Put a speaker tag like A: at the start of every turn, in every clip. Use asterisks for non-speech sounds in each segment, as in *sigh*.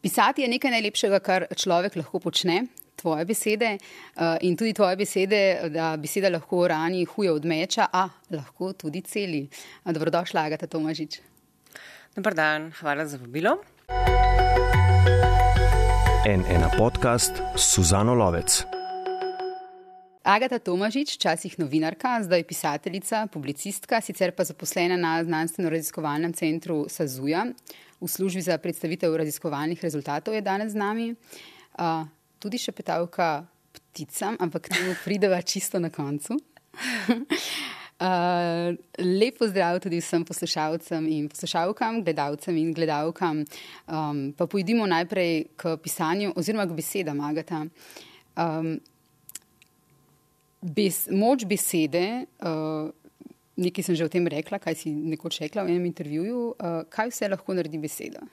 A: Pisati je nekaj najlepšega, kar človek lahko počne. Tvoje besede uh, in tudi tvoje besede, da beseda lahko rani huje od meča, a lahko tudi celi. Dobrodošla, Agata Tomažič.
B: Dobar dan, hvala za vabilo.
C: En ena podcast Suzano Lovec.
A: Agata Tomažič, včasih novinarka, zdaj pisateljica, publicistka, sicer pa zaposlena na znanstveno-raziskovalnem centru Sazuja v službi za predstavitev raziskovalnih rezultatov je danes z nami. Uh, tudi še petavka pticam, ampak temu prideva *laughs* čisto na koncu. *laughs* Uh, lep pozdrav tudi vsem poslušalcem in poslušalkam, gledalcem in gledalkam. Um, pa pojdimo najprej k pisanju oziroma k besedam Agata. Um, bes, moč besede, uh, nekaj sem že o tem rekla, kaj si nekoč rekla v enem intervjuju, uh, kaj vse lahko naredi beseda?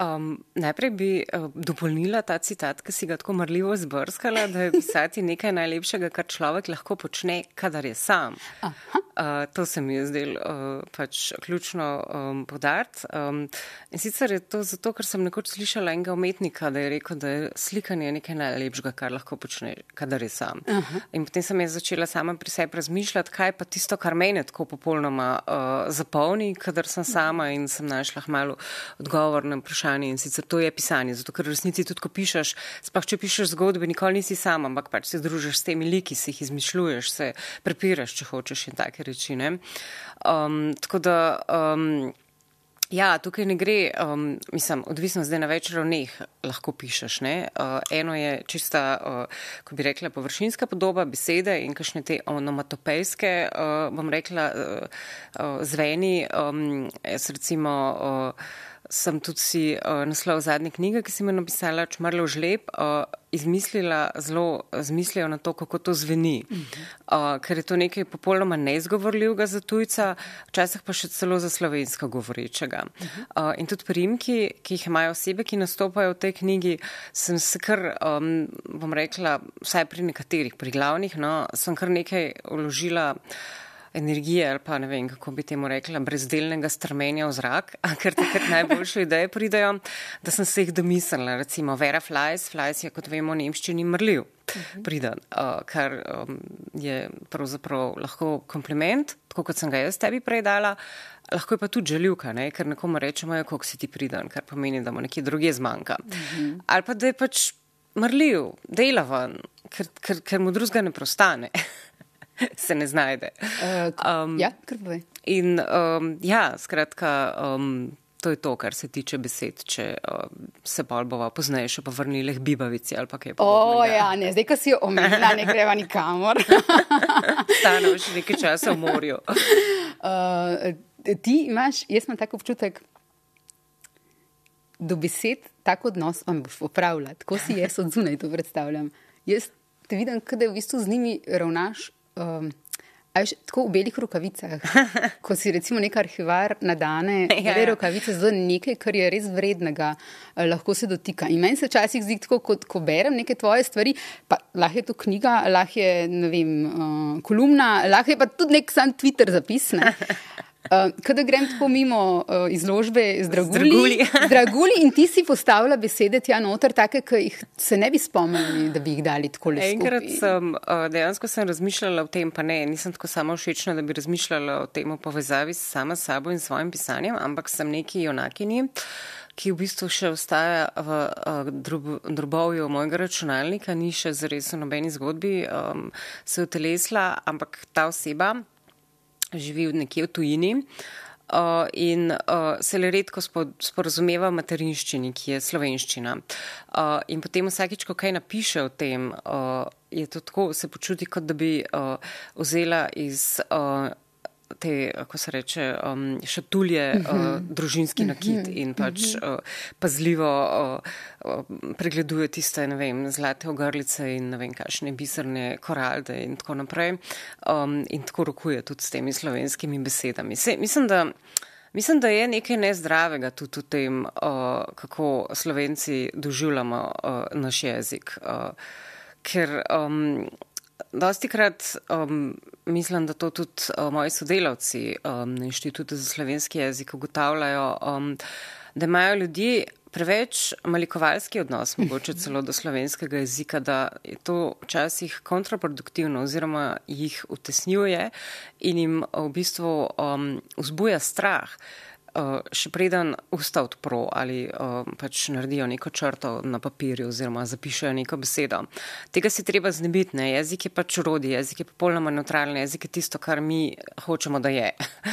B: Um, najprej bi uh, dopolnila ta citat, ki si ga tako marljivo zbrskala, da je pisati nekaj najlepšega, kar človek lahko počne, kadar je sam. Aha. Uh, to se mi je zdelo uh, pač ključno um, podariti. Um, in sicer je to zato, ker sem nekoč slišala enega umetnika, da je rekel, da je slikanje nekaj najlepšega, kar lahko počne, kadar je sam. Aha. In potem sem jaz začela sama pri sebi razmišljati, kaj pa tisto, kar mene tako popolnoma uh, zapolni, kadar sem sama in sem našla malo odgovor na vprašanje. In sicer to je pisanje, zato ker v resnici tudi, ko pišeš, sploh če pišeš zgodbe, nikoli nisi sama, ampak pač se združiš s temi liki, si jih izmišljuješ, se prepiraš, če hočeš in take reči. Um, tako da. Um, Ja, tukaj ne gre, um, mislim, odvisno zdaj na več ravneh lahko pišeš. Uh, eno je čista, uh, ko bi rekla, površinska podoba besede in kakšne te onomatopejske, uh, bom rekla, uh, uh, zveni. Um, jaz recimo. Uh, sem tudi si uh, naslov zadnje knjige, ki si mi napisala, Čmrlo žleb, uh, izmislila zelo zmislila na to, kako to zveni. Uh, ker je to nekaj popolnoma neizgovorljivega za tujca, včasih pa še celo za slovensko govorečega. Uh, in tudi primki, ki jih imajo osebe, ki nastopajo v tej knjigi, sem se kar, um, bom rekla, vsaj pri nekaterih, pri glavnih, no, sem kar nekaj vložila energije ali pa ne vem, kako bi temu rekla, brezdelnega strmenja v zrak, ker takrat najboljše ideje pridejo, da sem se jih domislila. Recimo Vera Flies, Flies je kot vemo nemščini mrljiv. Priden, uh, kar um, je pravzaprav lahko kompliment, tako kot sem ga jaz tebi prej dala, lahko je pa tudi željuka, ne? ker nekomu rečemo, ja, kako si ti priden, kar pomeni, da mu nekje druge zmanjka. Uh -huh. Ali pa da je pač mrljiv, delavan, ker, ker, ker mu drugega ne prostane. *laughs* se ne znajde.
A: Uh, um, ja, kar pove.
B: In um, ja, skratka, um, to je to, kar se tiče besed, če um, se bolj bova pozneje še povrnili k bibavici ali pa kaj
A: podobnega. O, ja, ne, zdaj, ko si jo omenila, ne greva nikamor. *laughs*
B: Stane še nekaj časa v morju.
A: Uh, *laughs* ti imaš, jaz imam tako občutek, do besed tako odnos vam boš popravljati, tako si jaz od zunaj to predstavljam. Jaz te vidim, da v bistvu z njimi ravnaš um, Ajš, tako v belih rokavicah, *laughs* ko si recimo nek arhivar nadane, ja, ja. rokavice za nekaj, kar je res vrednega, eh, lahko se dotika. In meni se včasih zdi tako, kot ko berem neke tvoje stvari, pa lahko je to knjiga, lahko je, ne vem, uh, kolumna, lahko je pa tudi nek sam Twitter zapis. Ne? *laughs* Uh, Kadar grem tako mimo uh, izložbe z dragulji, *laughs* dragulji in ti si postavila besede tja noter, take, ki jih se ne bi spomnili, da bi jih dali tako lepo.
B: Enkrat sem uh, dejansko sem razmišljala o tem, pa ne, nisem tako samo všečna, da bi razmišljala o tem v povezavi s sama sabo in svojim pisanjem, ampak sem neki junakini ki v bistvu še ostaja v uh, drobovju mojega računalnika, ni še zares v nobeni zgodbi um, se utelesla, ampak ta oseba, živi nekje v tujini. Uh, in uh, se le redko sporozumeva v materinščini, ki je slovenščina. Uh, in potem vsakič, ko kaj napiše o tem, uh, je to tako, se počuti, kot da bi uh, vzela iz uh, te, kako se reče, um, šatulje, uh -huh. uh, družinski nakit uh -huh. in pač uh uh, pazljivo uh, uh, pregleduje tiste, ne vem, zlate ogrlice in ne vem, kakšne biserne koralde in tako naprej. Um, in tako rokuje tudi s temi slovenskimi besedami. Se, mislim, da, mislim, da je nekaj nezdravega tudi v tem, uh, kako slovenci doživljamo uh, naš jezik. Uh, ker um, dosti krat um, mislim, da to tudi uh, moji sodelavci um, na Inštitutu za slovenski jezik ugotavljajo, um, da imajo ljudje preveč malikovalski odnos, *laughs* mogoče celo do slovenskega jezika, da je to včasih kontraproduktivno oziroma jih utesnjuje in jim v bistvu um, vzbuja strah. Uh, še preden usta odpro ali uh, pač naredijo neko črto na papirju oziroma zapišajo neko besedo. Tega se treba znebiti. Ne? Jezik je pač urodi, jezik je popolnoma neutralen, jezik je tisto, kar mi hočemo, da je.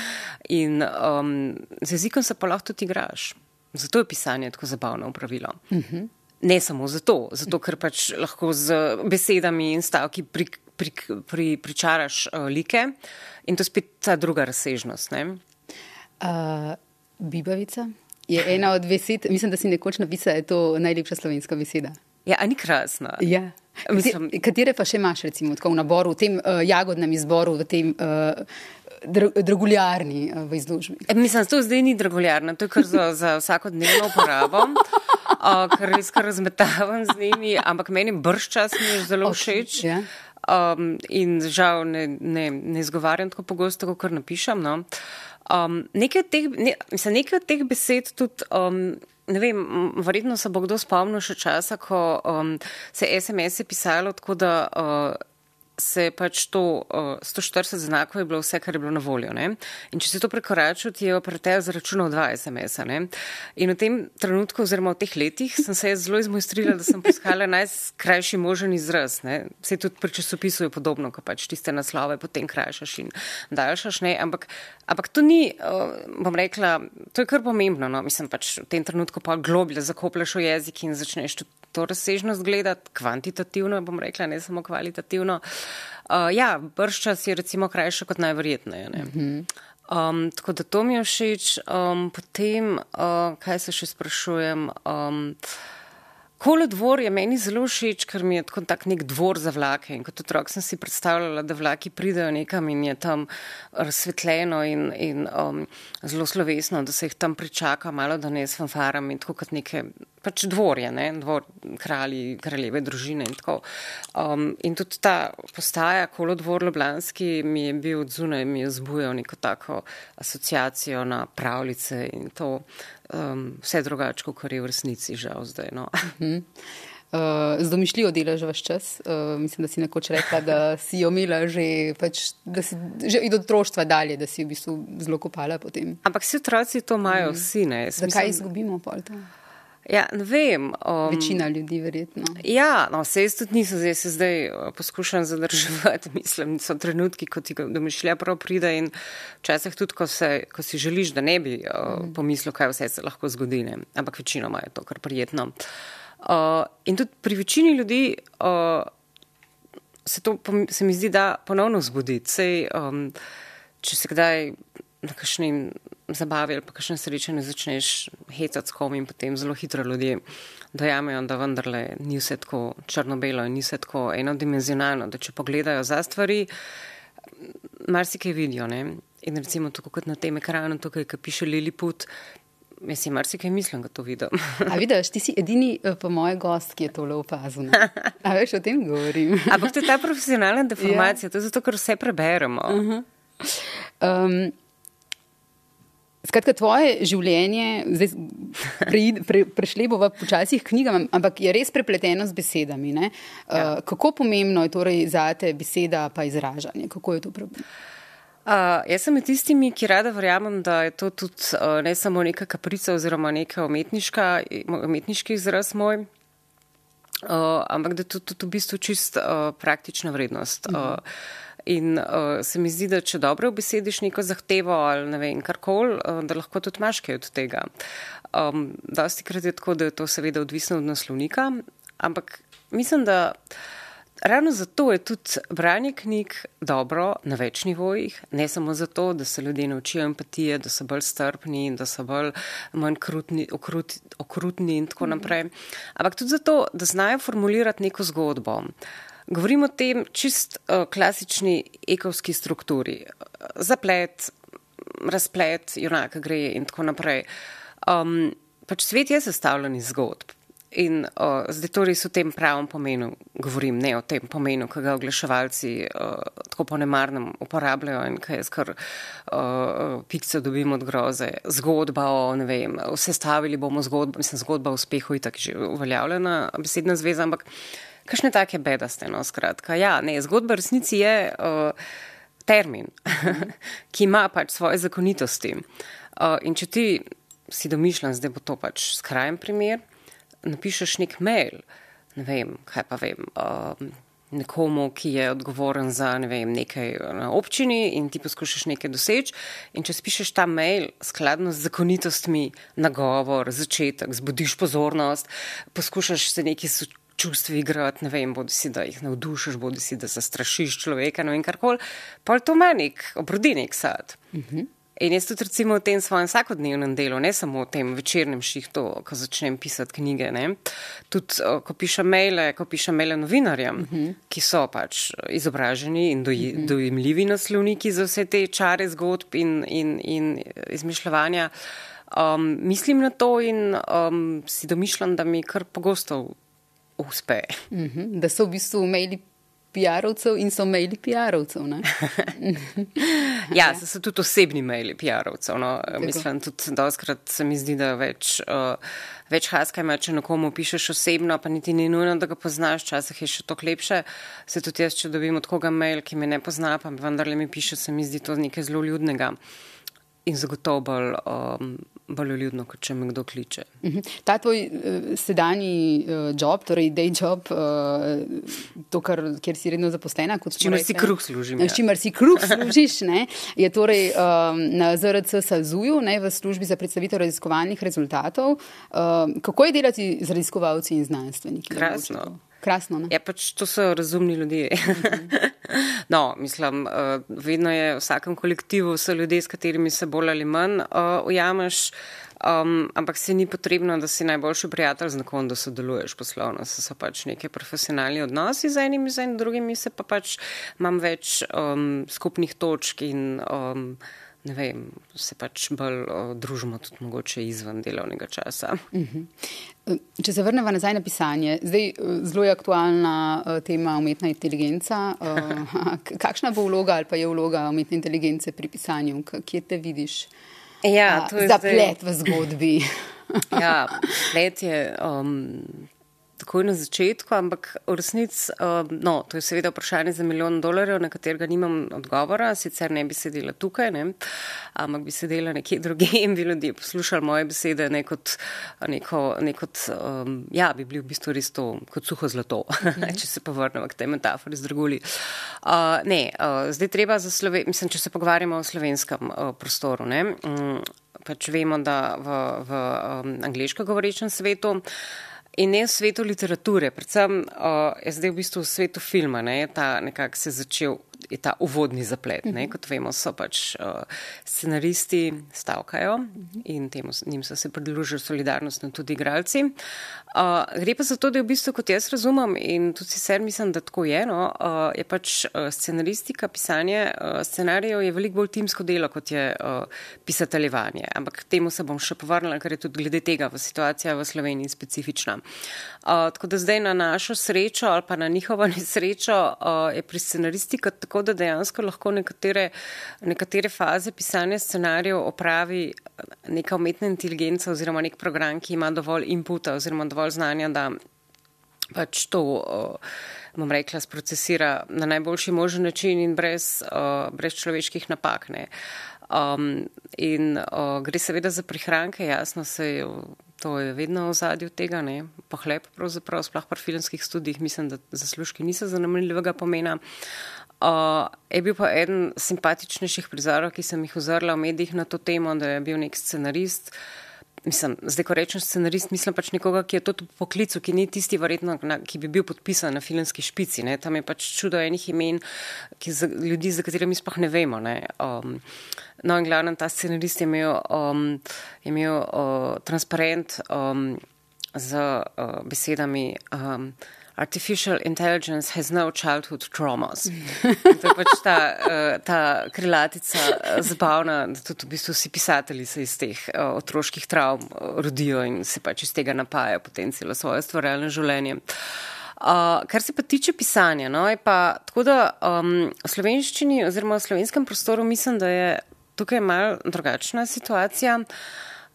B: *laughs* In um, z jezikom se pa lahko tudi igraš. Zato je pisanje tako zabavno upravilo. Uh mhm. -huh. Ne samo zato, zato ker pač lahko z besedami in stavki pri, pri, pri, pričaraš uh, like in to spet ta druga razsežnost.
A: Uh, bibavica je ena od besed, mislim, da si nekoč napisala, da je to najlepša slovenska beseda.
B: Ja, ni krasna.
A: Ja. Mislim, Katere pa še imaš, recimo, v naboru, v tem uh, jagodnem izboru, v tem. Uh, draguljarni eh, v izložbi.
B: E, mislim, da to zdaj ni draguljarno, to je kar za, za vsakodnevno uporabo, *laughs* ker res kar razmetavam z njimi, ampak meni brž čas mi je zelo všeč. Okay, yeah. um, in žal ne, ne, ne izgovarjam tako pogosto, kot kar napišem. No. Um, nekaj, od teh, ne, mislim, nekaj od teh besed tudi. Um, Ne vem, verjetno se bo kdo spomnil še časa, ko um, se SMS je pisalo tako, da uh, se pač to uh, 140 znakov je bilo vse, kar je bilo na voljo. Ne? In če si to prekoračil, ti je operater zaračunal dva SMS-a. In v tem trenutku, oziroma v teh letih, sem se zelo izmojstrila, da sem poiskala najkrajši možen izraz. Ne? Vse tudi pri časopisu je podobno, ko pač tiste naslove potem krajšaš in daljšaš. Ne? Ampak, ampak to ni, uh, bom rekla, to je kar pomembno. No? Mislim pač v tem trenutku pa globlje zakopljaš v jezik in začneš tudi to razsežnost gledati, kvantitativno, bom rekla, ne samo kvalitativno. Uh, ja, brščas je recimo krajša kot najverjetneje. Um, tako da to mi je všeč. Um, potem, uh, kaj se še sprašujem? Um, Kolodvor je meni zelo všeč, ker mi je tako tak nek dvor za vlake. In kot otrok sem si predstavljala, da vlaki pridejo nekam in je tam razsvetljeno in, in um, zelo slovesno, da se jih tam pričaka, malo da ne s fanfaram in tako kot neke pač dvorje, ne? dvor kralji, kraljeve družine in tako. Um, in tudi ta postaja, kolodvor Ljubljanski, mi je bil od zunaj, mi je zbujal neko tako asociacijo na pravljice in to um, vse drugače, kot je v resnici žal zdaj. No.
A: Uh, z domišljijo delaš vaš čas. Uh, mislim, da si nekoč rekla, da si jo imela že, pač, da si že od otroštva dalje, da si v bistvu zelo kopala potem.
B: Ampak vsi otroci to imajo, mm. vsi ne.
A: Zakaj mislim... izgubimo pol to?
B: Ja, ne vem.
A: Um, Večina ljudi, verjetno.
B: Ja, no, vse jaz tudi nisem, zdaj se zdaj uh, poskušam zadrževati. *laughs* Mislim, so trenutki, ko ti domišlja prav pride in včasih tudi, ko, se, ko si želiš, da ne bi uh, mm. pomislil, kaj vse se lahko zgodi. Ne? Ampak večinoma je to kar prijetno. Uh, in tudi pri večini ljudi uh, se to, se mi zdi, da ponovno zbuditi. Sej, um, če se kdaj na kakšni zabavi ali pa kakšne srečanje začneš hecati s kom in potem zelo hitro ljudje dojamejo, da vendarle ni vse tako črno-belo in ni vse tako enodimenzionalno, da če pogledajo za stvari, marsikaj vidijo. Ne? In recimo tako kot na tem ekranu, tukaj, ki piše Liliput, jaz si marsikaj mislim, da to vidim.
A: A vidiš, ti si edini eh, po moj gost, ki je tole opazil. *laughs* A veš, o tem govorim.
B: Ampak to je ta profesionalna deformacija, ja. to je zato, ker vse preberemo. Uh -huh. um,
A: Skratka, tvoje življenje, zdaj pre, pre, prešli bomo počasi knjigam, ampak je res prepleteno z besedami. Ja. Uh, kako pomembno je torej za te beseda pa izražanje? Kako je to problem?
B: Uh, jaz sem med tistimi, ki rada verjamem, da je to tudi uh, ne samo neka kaprica oziroma neka umetniški izraz moj, uh, ampak da je to tudi v bistvu čist uh, praktična vrednost. Uh -huh. Uh, In uh, se mi zdi, da če dobro obesediš neko zahtevo ali ne vem, karkoli, uh, da lahko tudi imaš kaj od tega. Um, dosti krat je tako, da je to seveda odvisno od naslovnika, ampak mislim, da ravno zato je tudi branje knjig dobro na več nivojih, ne samo zato, da se ljudje naučijo empatije, da so bolj strpni in da so bolj manj krutni, okrut, okrutni in tako mhm. naprej, ampak tudi zato, da znajo formulirati neko zgodbo. Govorimo o tem čist uh, klasični ekovski strukturi. Zaplet, razplet, junaka gre in tako naprej. Um, pač svet je sestavljen iz zgodb. In uh, zdaj to res v tem pravem pomenu govorim, ne o tem pomenu, ki ga oglaševalci uh, tako po nemarnem uporabljajo in kaj jaz kar uh, pikce dobim od groze. Zgodba o, ne vem, vse stavili bomo zgodbo, mislim, zgodba o uspehu je tako že uveljavljena besedna zveza, ampak kakšne take bedaste, no, skratka. Ja, ne, zgodba resnici je uh, termin, *laughs* ki ima pač svoje zakonitosti. Uh, in če ti si domišljam, zdaj bo to pač skrajen primer napišeš nek mail, ne vem, kaj pa vem, um, nekomu, ki je odgovoren za ne vem, nekaj na občini in ti poskušaš nekaj doseči. In če spišeš ta mail skladno z zakonitostmi, nagovor, začetek, zbudiš pozornost, poskušaš se nekaj čustvi igrati, ne vem, bodi si, da jih navdušiš, bodi si, da zastrašiš človeka, ne vem, karkoli, pa je to meni, obrodi nek sad. Uh -huh. In jaz tudi recimo v tem svojem vsakodnevnem delu, ne samo v tem večernem šihtu, ko začnem pisati knjige, ne, tudi ko pišem maile, ko pišem maile novinarjem, uh mhm. -huh. ki so pač izobraženi in doj, uh mhm. -huh. dojemljivi naslovniki za vse te čare zgodb in, in, in izmišljavanja. Um, mislim na to in um, si domišljam, da mi kar pogosto uspe.
A: Uh mhm. -huh. Da so v bistvu maili PR-ovcev in so maili PR-ovcev. *laughs*
B: ja, so, so tudi osebni maili PR-ovcev. No. Mislim, tudi doskrat se mi zdi, da več, uh, več haska ima, če nekomu pišeš osebno, pa niti ni nujno, da ga poznaš, včasih je še to lepše. Se tudi jaz, če dobim od koga mail, ki me ne pozna, pa vendarle mi piše, se mi zdi to nekaj zelo ljudnega in zagotovo bolj. Um, bolj ljudno, kot če me kdo kliče.
A: Mhm. Ta tvoj uh, sedanji uh, job, torej day job, uh, to, kar, kjer si redno zaposlena,
B: kot čimer si kruh služim.
A: Ja. Čimer si kruh služiš, ne, je torej um, na ZRC Sazuju, ne, v službi za predstavitev raziskovalnih rezultatov. Uh, kako je delati z raziskovalci in znanstveniki?
B: Krasno.
A: Krasno.
B: Ja, pač to so razumni ljudje. *laughs* no, mislim, uh, vedno je v vsakem kolektivu so ljudje, s katerimi se bolj ali manj uh, ujameš, um, ampak se ni potrebno, da si najboljši prijatelj z nekom, da sodeluješ poslovno. Se so pač neke profesionalni odnosi z enimi, z enim drugimi, se pa pač imam več um, skupnih točk in. Um, ne vem, se pač bolj družimo tudi mogoče izven delovnega časa. Uh mhm.
A: -huh. Če se vrnemo nazaj na pisanje, zdaj e, zelo je aktualna e, tema umetna inteligenca. E, *laughs* kakšna bo vloga ali pa je vloga umetne inteligence pri pisanju? Kje te vidiš?
B: Ja,
A: to je zaplet zdaj... v zgodbi.
B: ja, zaplet je. Um, takoj na začetku, ampak v resnici, uh, no, to je seveda vprašanje za milijon dolarjev, na katerega nimam odgovora, sicer ne bi sedela tukaj, ne, ampak bi sedela nekje druge *laughs* in bi ljudje poslušali moje besede, ne kot, neko, ne kot um, ja, bi bili v bistvu res to kot suho zlato, *laughs* mhm. če se povrnemo k tej metafori z draguli. Uh, ne, uh, zdaj treba za Sloven, mislim, če se pogovarjamo o slovenskem uh, prostoru, ne, um, pač vemo, da v, v um, angliško govorečem svetu In ne v svetu literature, predvsem uh, je zdaj v bistvu v svetu filma, ne, ta nekako se začel je ta uvodni zaplet. Ne? Mhm. Kot vemo, so pač uh, scenaristi stavkajo in temu, njim so se pridružili solidarnostno tudi igralci. Uh, gre pa za to, da je v bistvu, kot jaz razumem in tudi sicer mislim, da tako je, no, uh, je pač uh, scenaristika, pisanje uh, scenarijev je veliko bolj timsko delo, kot je uh, pisateljevanje. Ampak temu se bom še povrnila, ker je tudi glede tega v situacija v Sloveniji specifična. Uh, tako da zdaj na našo srečo ali pa na njihovo *laughs* nesrečo uh, je pri scenaristika tako, da dejansko lahko nekatere, nekatere faze pisanja scenarijev opravi neka umetna inteligenca oziroma nek program, ki ima dovolj inputa oziroma dovolj znanja, da pač to, bom rekla, sprocesira na najboljši možen način in brez, brez človeških napak. Ne. Um, in uh, gre seveda za prihranke, jasno se je, to je vedno v zadju tega, ne, pohlep pravzaprav, sploh pri filmskih študijih, mislim, da zaslužki niso zanemljivega pomena. Uh, je bil pa eden simpatičnejših prizorov, ki sem jih ozrla v medijih na to temo, da je bil nek scenarist. Mislim, zdaj, ko rečem scenarist, mislim pač nekoga, ki je to po poklicu, ki ni tisti, verjetno, na, ki bi bil podpisan na filmski špici. Ne? Tam je pač čudo enih imen, ki za, ljudi, za katerimi sploh ne vemo. Ne? Um, no, in glavno ta scenarist je imel, um, je imel uh, transparent um, z uh, besedami. Um, artificial intelligence has no childhood traumas. to je pač ta, uh, ta krilatica zabavna, da tudi v bistvu vsi pisatelji se iz teh uh, otroških travm rodijo in se pač iz tega napajajo potem celo svoje stvarjalne življenje. Uh, kar se pa tiče pisanja, no, je pa tako, da um, v slovenščini oziroma v slovenskem prostoru mislim, da je tukaj mal drugačna situacija,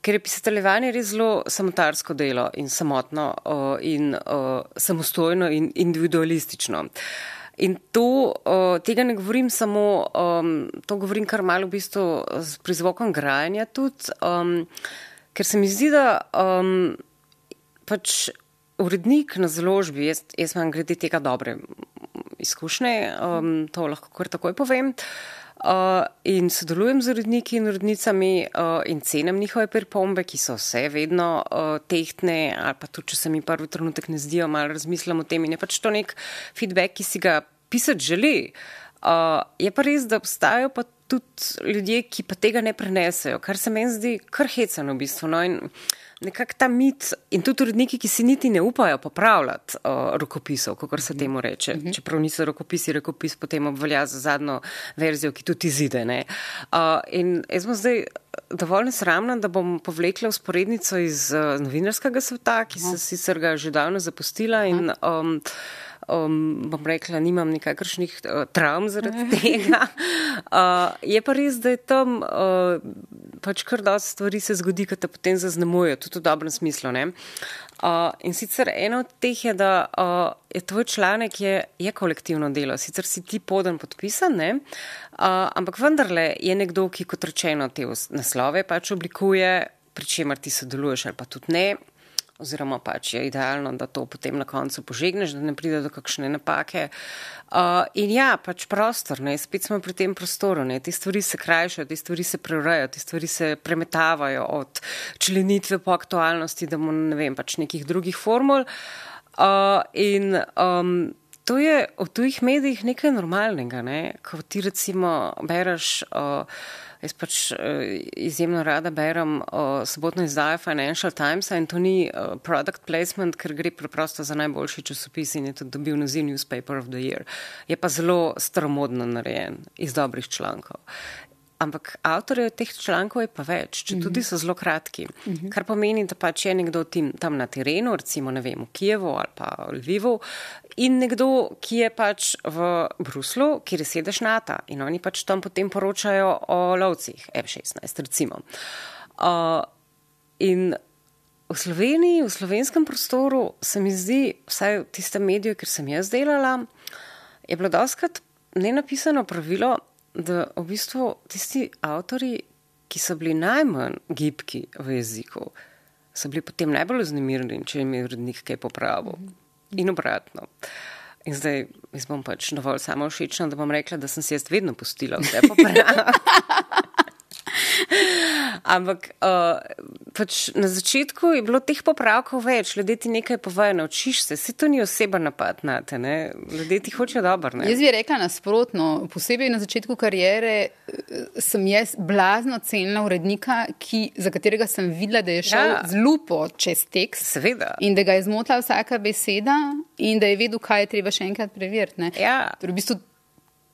B: ker je pisateljevanje res zelo samotarsko delo in samotno uh, in uh, samostojno in individualistično. In to, uh, tega ne govorim samo, um, to govorim kar malo v bistvu z prizvokom grajanja tudi, um, ker se mi zdi, da um, pač urednik na založbi, jaz, jaz imam glede tega dobre izkušnje, um, to lahko kar takoj povem. Uh, in sodelujem z uredniki in urednicami uh, in cenem njihove pripombe, ki so vse vedno uh, tehtne, ali pa tudi, če se mi prvi trenutek ne zdijo, malo razmislim o tem in je pač to nek feedback, ki si ga pisati želi. Uh, je pa res, da obstajajo pa tudi ljudje, ki pa tega ne prenesejo, kar se meni zdi kar hecano v bistvu. No, in, uh, nekako ta mit in tudi uredniki, ki si niti ne upajo popravljati uh, rokopisov, kako se temu reče. Mm -hmm. Čeprav niso rokopisi, rokopis potem obvelja za zadnjo verzijo, ki tudi izide. Uh, in jaz sem zdaj dovolj nesramna, da bom povlekla usporednico iz uh, novinarskega sveta, ki se sicer ga že davno zapustila. In, um, um, bom rekla, nimam nikakršnih uh, travm zaradi *laughs* tega. Uh, je pa res, da je tam uh, pač kar dosti stvari se zgodi, ki te potem zaznamujejo, tudi v dobrem smislu. Uh, in sicer eno od teh je, da uh, je tvoj članek je, je kolektivno delo, sicer si ti podan podpisan, uh, ampak vendarle je nekdo, ki kot rečeno te naslove pač oblikuje, pri čemer ti sodeluješ ali pa tudi ne oziroma pač je idealno, da to potem na koncu požegneš, da ne pride do kakšne napake. Uh, in ja, pač prostor, ne, spet smo pri tem prostoru, ne, te stvari se krajšajo, te stvari se preurejajo, te stvari se premetavajo od členitve po aktualnosti, da mu ne vem, pač nekih drugih formul. Uh, in um, to je v tujih medijih nekaj normalnega, ne, ko ti recimo bereš. Uh, Jaz pač izjemno rada berem uh, sobotno izdajo Financial Times in to ni uh, product placement, ker gre preprosto za najboljši časopis in je tudi dobil naziv Newspaper of the Year. Je pa zelo staromodno narejen iz dobrih člankov. Ampak avtorjev teh člankov je pa več, če tudi so zelo kratki. Kar pomeni, da pač je nekdo tim, tam na terenu, recimo vem, v Kijevu ali pa v Lvivu, in nekdo, ki je pač v Bruslu, kjer je sedež NATO in oni pač tam potem poročajo o lovcih F-16, recimo. Uh, in v Sloveniji, v slovenskem prostoru se mi zdi, vsaj v tistem mediju, kjer sem jaz delala, je bilo doskrat nenapisano pravilo, da v bistvu tisti avtori, ki so bili najmanj gibki v jeziku, so bili potem najbolj vznemirjeni, če jim je urednik kaj popravil. In obratno. In zdaj, jaz bom pač dovolj samo všečna, da bom rekla, da sem se jaz vedno pustila vse popraviti. *laughs* *laughs* Ampak uh, pač na začetku je bilo teh popravkov več, ljudje ti nekaj povejo, naučiš se, se to ni oseba napad na te, ne? ljudje ti hočejo dobro.
A: Jaz bi rekla nasprotno, posebej na začetku karijere eh, sem jaz blazno cenila urednika, ki, za katerega sem videla, da je šel ja. z lupo čez tekst.
B: Seveda.
A: In da ga je zmotila vsaka beseda in da je vedel, kaj je treba še enkrat preveriti.
B: Ja.
A: Torej, v bistvu,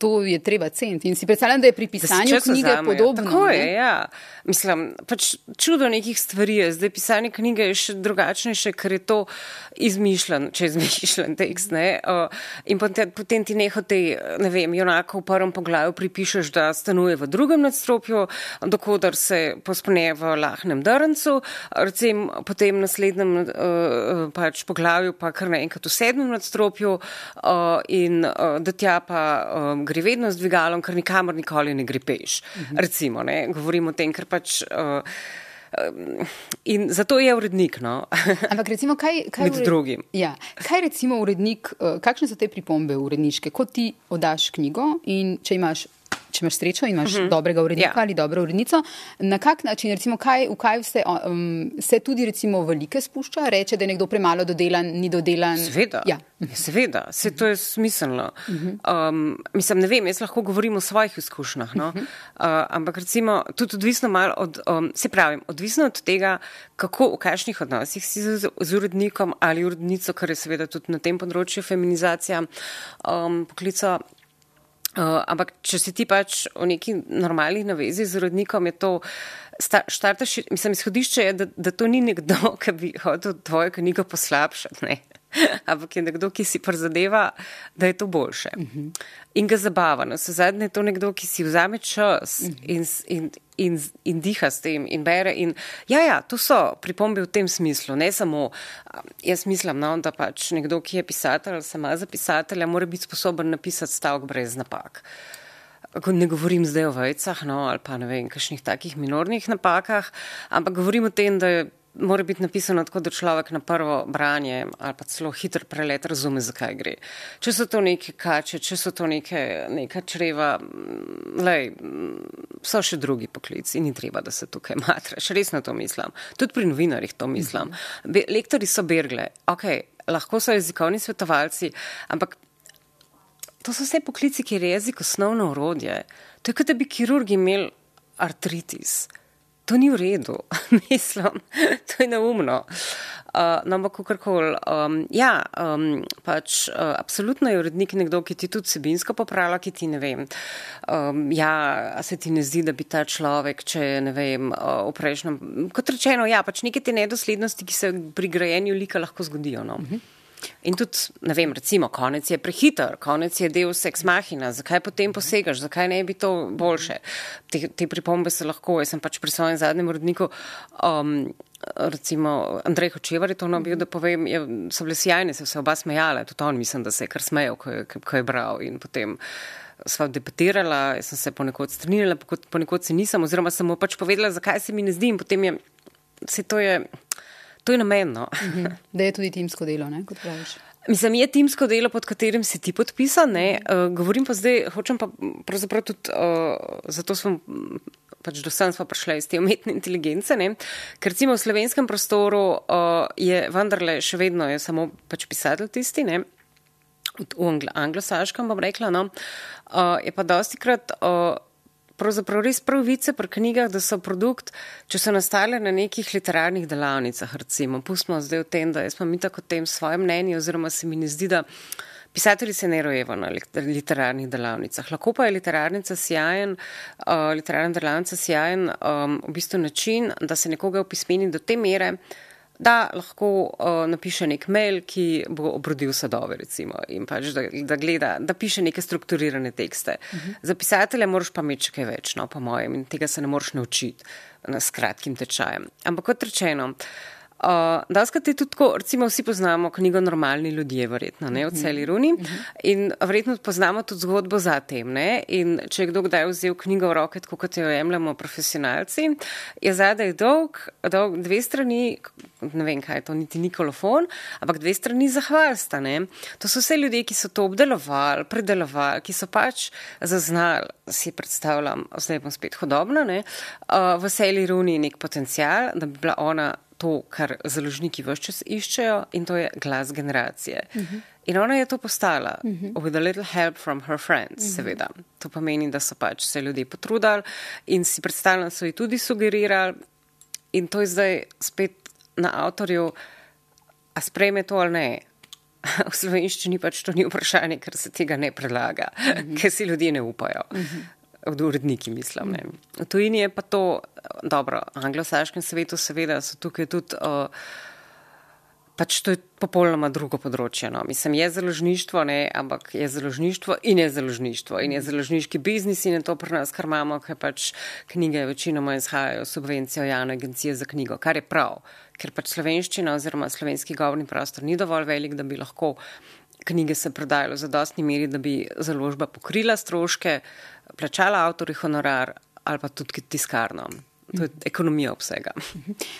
A: to je treba ceniti. In si predstavljam, da je pri pisanju knjige podobno.
B: Tako je, ja. Mislim, pač čudo nekih stvari je. Zdaj pisanje knjige je še drugačnejše, ker je to izmišljen, če je izmišljen tekst. Ne? In potem, potem ti nehote, ne vem, junako v prvem poglavju pripišeš, da stanuje v drugem nadstropju, dokodar se pospne v lahnem drncu, recim potem v naslednjem uh, pač poglavju pa kar naenkrat v sedmem nadstropju uh, in uh, da tja pa um, gre vedno z dvigalom, ker nikamor nikoli ne gre peš. Mhm. Recimo, ne, govorim o tem, ker pač. Uh, In zato je urednik. No. *laughs*
A: Ampak, recimo, kaj, kaj
B: ured... drugim.
A: Ja, kaj recimo urednik, kakšne so te pripombe uredniške, ko ti odaš knjigo in če imaš če imaš srečo in imaš uh -huh. dobrega urednika ja. ali dobro urednico, na kak način, recimo, kaj, v kaj vse, um, se tudi recimo velike spušča, reče, da je nekdo premalo dodelan, ni dodelan.
B: Seveda, ja. seveda, se to je smiselno. Uh -huh. um, mislim, ne vem, jaz lahko govorim o svojih izkušnjah, no? uh -huh. uh, ampak recimo tudi odvisno malo od, um, se pravim, odvisno od tega, kako v kakšnih odnosih si z, z urednikom ali urednico, kar je seveda tudi na tem področju feminizacija um, poklica. Uh, ampak, če si ti pač v neki normalni navezi z rodnikom, je to, štartaš, mislim, izhodišče je, da, da to ni nekdo, *laughs* ki bi hotel tvojo knjigo poslabšati, ne. *laughs* ampak je nekdo, ki si prizadeva, da je to boljše. Uh mhm. -huh. In ga zabava. No, se zadnje je to nekdo, ki si vzame čas uh mhm. -huh. in, in, in, in diha s tem in bere. In, ja, ja, to so pripombe v tem smislu. Ne samo, jaz mislim, no, da pač nekdo, ki je pisatelj sama za pisatelja, mora biti sposoben napisati stavek brez napak. Ne govorim zdaj o vajcah, no, ali pa ne vem, kakšnih takih minornih napakah, ampak govorim o tem, da je mora biti napisano tako, da človek na prvo branje ali pa celo hiter prelet razume, zakaj gre. Če so to neke kače, če so to neke, neka čreva, mm, lej, mm, so še drugi poklici in ni treba, da se tukaj *laughs* matraš. Res na to mislim. Tudi pri novinarjih to mislim. Be, lektori so bergle, ok, lahko so jezikovni svetovalci, ampak. To so vse poklici, kjer je jezik osnovno urodje. To je kot da bi kirurgi imeli artritis to ni v redu, *laughs* mislim, to je neumno. Uh, ampak kakorkoli, um, ja, um, pač uh, absolutno je urednik nekdo, ki ti tudi sebinsko popravlja, ki ti ne vem. Um, ja, se ti ne zdi, da bi ta človek, če ne vem, uh, v prejšnjem, kot rečeno, ja, pač neke te nedoslednosti, ki se pri grajenju lika lahko zgodijo. No. Uh mhm. -huh. In tudi, ne vem, recimo, konec je prehiter, konec je del seks mahina, zakaj potem posegaš, zakaj ne bi to boljše. Te, te pripombe se lahko, jaz sem pač pri svojem zadnjem urodniku, um, recimo, Andrej Hočevar je to nabil, da povem, je, so bile sjajne, so se oba smejale, tudi on mislim, da se je kar smejal, ko je, ko je bral in potem. Sva debatirala, jaz sem se ponekod strinjala, ponekod se nisem, oziroma sem mu pač povedala, zakaj se mi ne zdi in potem je, se to je. To je namenno.
A: Mhm. Da je tudi timsko delo, ne, kot praviš.
B: Mislim, je timsko delo, pod katerim si ti podpisan. Uh, govorim pa zdaj, hočem pa pravzaprav tudi, uh, zato smo pač do sem smo prišli iz te umetne inteligence, ne? ker recimo v slovenskem prostoru uh, je vendarle še vedno je samo pač pisatelj tisti, ne? v anglosaškem bom rekla, no? uh, je pa dosti krat. Uh, pravzaprav res pravice pri knjigah, da so produkt, če so nastale na nekih literarnih delavnicah, recimo. Pustimo zdaj v tem, da jaz imam tako tem svoje mnenje, oziroma se mi ne zdi, da pisatelji se ne rojevo na literarnih delavnicah. Lahko pa je literarnica sjajen, uh, literarna delavnica sjajen um, v bistvu način, da se nekoga opismeni do te mere, da lahko uh, napiše nek mail, ki bo obrodil sadove, recimo, in pač da, da gleda, da piše neke strukturirane tekste. Uh mhm. -huh. Za pisatelja moraš pa imeti kaj več, no, po mojem, in tega se ne moreš naučiti s kratkim tečajem. Ampak kot rečeno, uh, Uh, Daskrat je tudi tako, recimo vsi poznamo knjigo Normalni ljudje, verjetno, ne, v celi runi. In verjetno poznamo tudi zgodbo za tem, ne. In če je kdo kdaj vzel knjigo v roke, tako kot jo jemljamo profesionalci, je zadaj dolg, dolg dve strani, ne vem kaj je to, niti ni kolofon, ampak dve strani zahvalsta, ne. To so vse ljudje, ki so to obdelovali, predelovali, ki so pač zaznali, si predstavljam, zdaj bom spet hodobna, ne, uh, v celi runi nek potencial, da bi bila ona to, kar založniki vse čas iščejo, in to je glas generacije. Uh mhm. -huh. In ona je to postala, uh mhm. -huh. with a little help from her friends, uh mhm. -huh. seveda. To pomeni, da so pač se ljudje potrudili in si predstavljam, da so ji tudi sugerirali. In to je zdaj spet na avtorju, a sprejme to ali ne. *laughs* V slovenščini pač to ni vprašanje, ker se tega ne predlaga, uh -huh. ker si ljudje ne upajo. Uh -huh uredniki, mislim. Ne. V tujini je pa to dobro, v anglosaškem svetu, seveda, so tukaj tudi. Uh, Pač to je popolnoma drugo področje. No. Mislim, je založništvo, ne, ampak je založništvo in je založništvo in je založniški biznis in je to pri nas, kar imamo, ker pač knjige večinoma izhajajo subvencijo javne agencije za knjigo, kar je prav, ker pač slovenščina oziroma slovenski govorni prostor ni dovolj velik, da bi lahko knjige se prodajalo za dostni meri, da bi založba pokrila stroške, plačala avtori honorar ali pa tudi tiskarno. To je ekonomija obsega.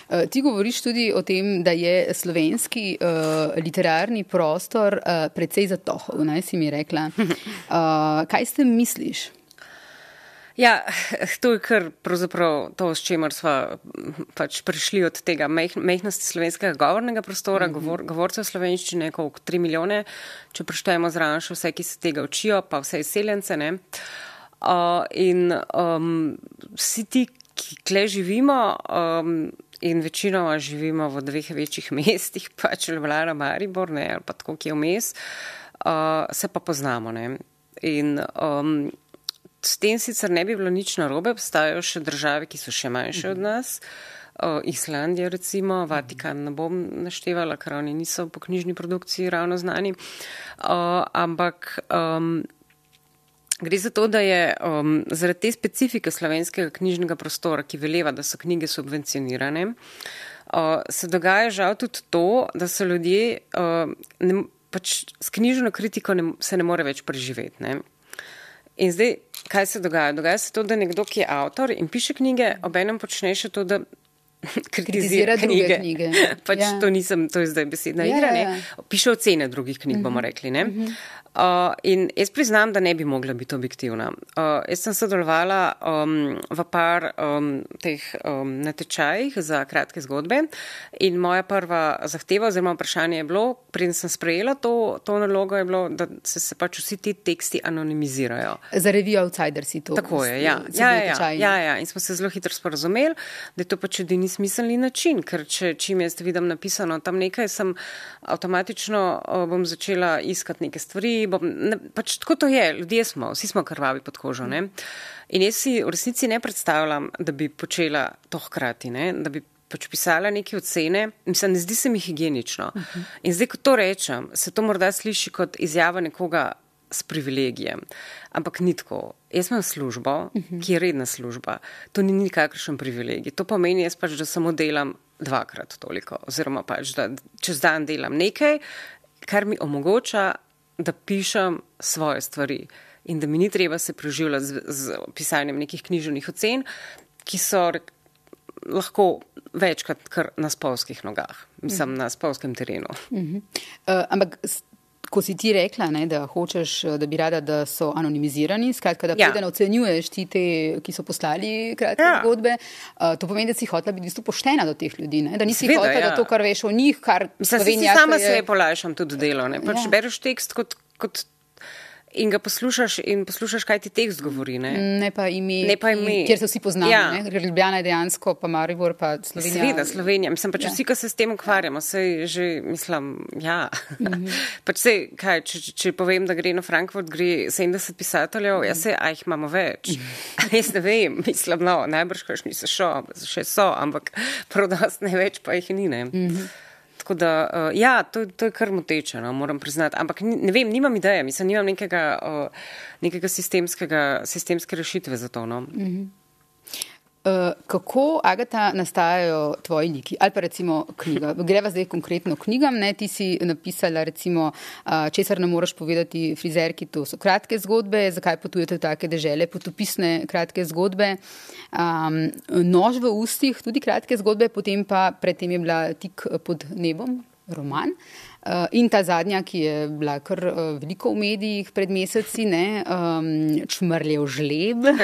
A: Eh, ti govoriš tudi o tem, da je slovenski uh, literarni prostor uh, precej zatohov, naj si mi rekla. Uh, *laughs* kaj s tem misliš?
B: Ja, to je kar pravzaprav to, s čimer smo pač prišli od tega mehnosti slovenskega govornega prostora, mm -hmm. govor, govorcev slovenščine, koliko 3 milijone, če preštejemo zraven še vse, ki se tega učijo, pa vse izseljence. Uh, in um, vsi ti, ki kle živimo, um, in večinoma živimo v dveh večjih *laughs* mestih, pač Ljubljana, Maribor, ne, ali pa tako, ki je vmes, uh, se pa poznamo. Ne. In um, s tem sicer ne bi bilo nič narobe, obstajajo še države, ki so še manjše od nas. Uh, Islandija, recimo, Vatikan, ne bom naštevala, ker oni niso po knjižni produkciji ravno znani. Uh, ampak um, gre za to, da je um, zaradi te specifike slovenskega knjižnega prostora, ki veleva, da so knjige subvencionirane, uh, se dogaja žal tudi to, da so ljudje uh, ne, pač s knjižno kritiko ne, se ne more več preživeti. Ne? In zdaj, kaj se dogaja? Dogaja se to, da nekdo, ki je avtor in piše knjige, obenem počne še to, da *laughs* kritizira knjige. knjige. *laughs* pač ja. to nisem, to je zdaj besedna ja, igra, ja, ja. piše ocene drugih knjig, uh -huh. bomo mhm. rekli. Uh -huh. Uh, in jaz priznam, da ne bi mogla biti objektivna. Uh, jaz sem sodelovala um, v par um, teh um, natečajih za kratke zgodbe in moja prva zahteva oziroma vprašanje je bilo, preden sem sprejela to, to nalogo, je bilo, da se, se pač vsi ti teksti anonimizirajo.
A: Za revijo Outsider si to.
B: Tako je, ja. Ja, ja, ja, ja. In smo se zelo hitro sporozumeli, da je to pač edini smiselni način, ker če čim jaz vidim napisano tam nekaj, sem avtomatično uh, bom začela iskati neke stvari bom, ne, pač tako to je, ljudje smo, vsi smo krvavi pod kožo. Ne? In jaz si v resnici ne predstavljam, da bi počela to hkrati, ne? da bi pač pisala neke ocene, mislim, ne zdi se mi higienično. Uh -huh. In zdaj, ko to rečem, se to morda sliši kot izjava nekoga s privilegijem. Ampak ni tako. Jaz imam službo, uh -huh. ki je redna služba. To ni nikakršen privilegij. To pomeni, jaz pač, da samo delam dvakrat toliko, oziroma pač, da čez dan delam nekaj, kar mi omogoča da pišem svoje stvari in da mi ni treba se preživljati z, z pisanjem nekih književnih ocen, ki so lahko večkrat kar na spolskih nogah, mislim, mm -hmm. na spolskem terenu. Mm -hmm.
A: uh, ampak ko si ti rekla, ne, da hočeš, da bi rada, da so anonimizirani, skratka, da ja. preden ocenjuješ ti te, ki so poslali kratke ja. zgodbe, uh, to pomeni, da si hotela biti v bistvu poštena do teh ljudi, ne? da nisi Sveda, hotela, ja. da to, kar veš o njih, kar
B: Slovenija. Sama je... se polajšam tudi delo, ne? pač ja. bereš tekst kot, kot in ga poslušaš, in poslušaš, kaj ti tekst govori. Ne,
A: ne pa ime, ne pa ime. kjer se vsi poznajo. Ja. Ljubljana je dejansko, pa Maribor, pa Slovenija.
B: Seveda, Slovenija. Mislim, pač ja. vsi, ki se s tem ukvarjamo, se že, mislim, ja. Mm -hmm. *laughs* pač sej, kaj, če, če, povem, da gre na Frankfurt, gre 70 pisateljev, mm -hmm. jaz se, a jih imamo več. Mm -hmm. *laughs* jaz ne vem, mislim, no, najbrž, kaj še so, ampak prodost ne več, pa jih ni. Ne. Mm -hmm. Tako da, uh, ja, to, to je kar moteče, no, moram priznati. Ampak ne vem, nimam ideje, mislim, nimam nekega, uh, nekega sistemskega, sistemske rešitve za to. No. Mm -hmm.
A: Uh, kako, Agata, nastajajo tvoji liki? Ali pa recimo knjiga? *laughs* Greva zdaj konkretno knjigam. Ne? Ti si napisala, recimo, uh, česar ne moreš povedati frizerki, to so kratke zgodbe, zakaj potujete v take dežele, potopisne kratke zgodbe. Um, nož v ustih, tudi kratke zgodbe, potem pa predtem je bila tik pod nebom, roman. Uh, Eh, in ta zadnja, ki je bila kar eh, veliko v medijih pred meseci, ne, um, čmrljev žleb, uh,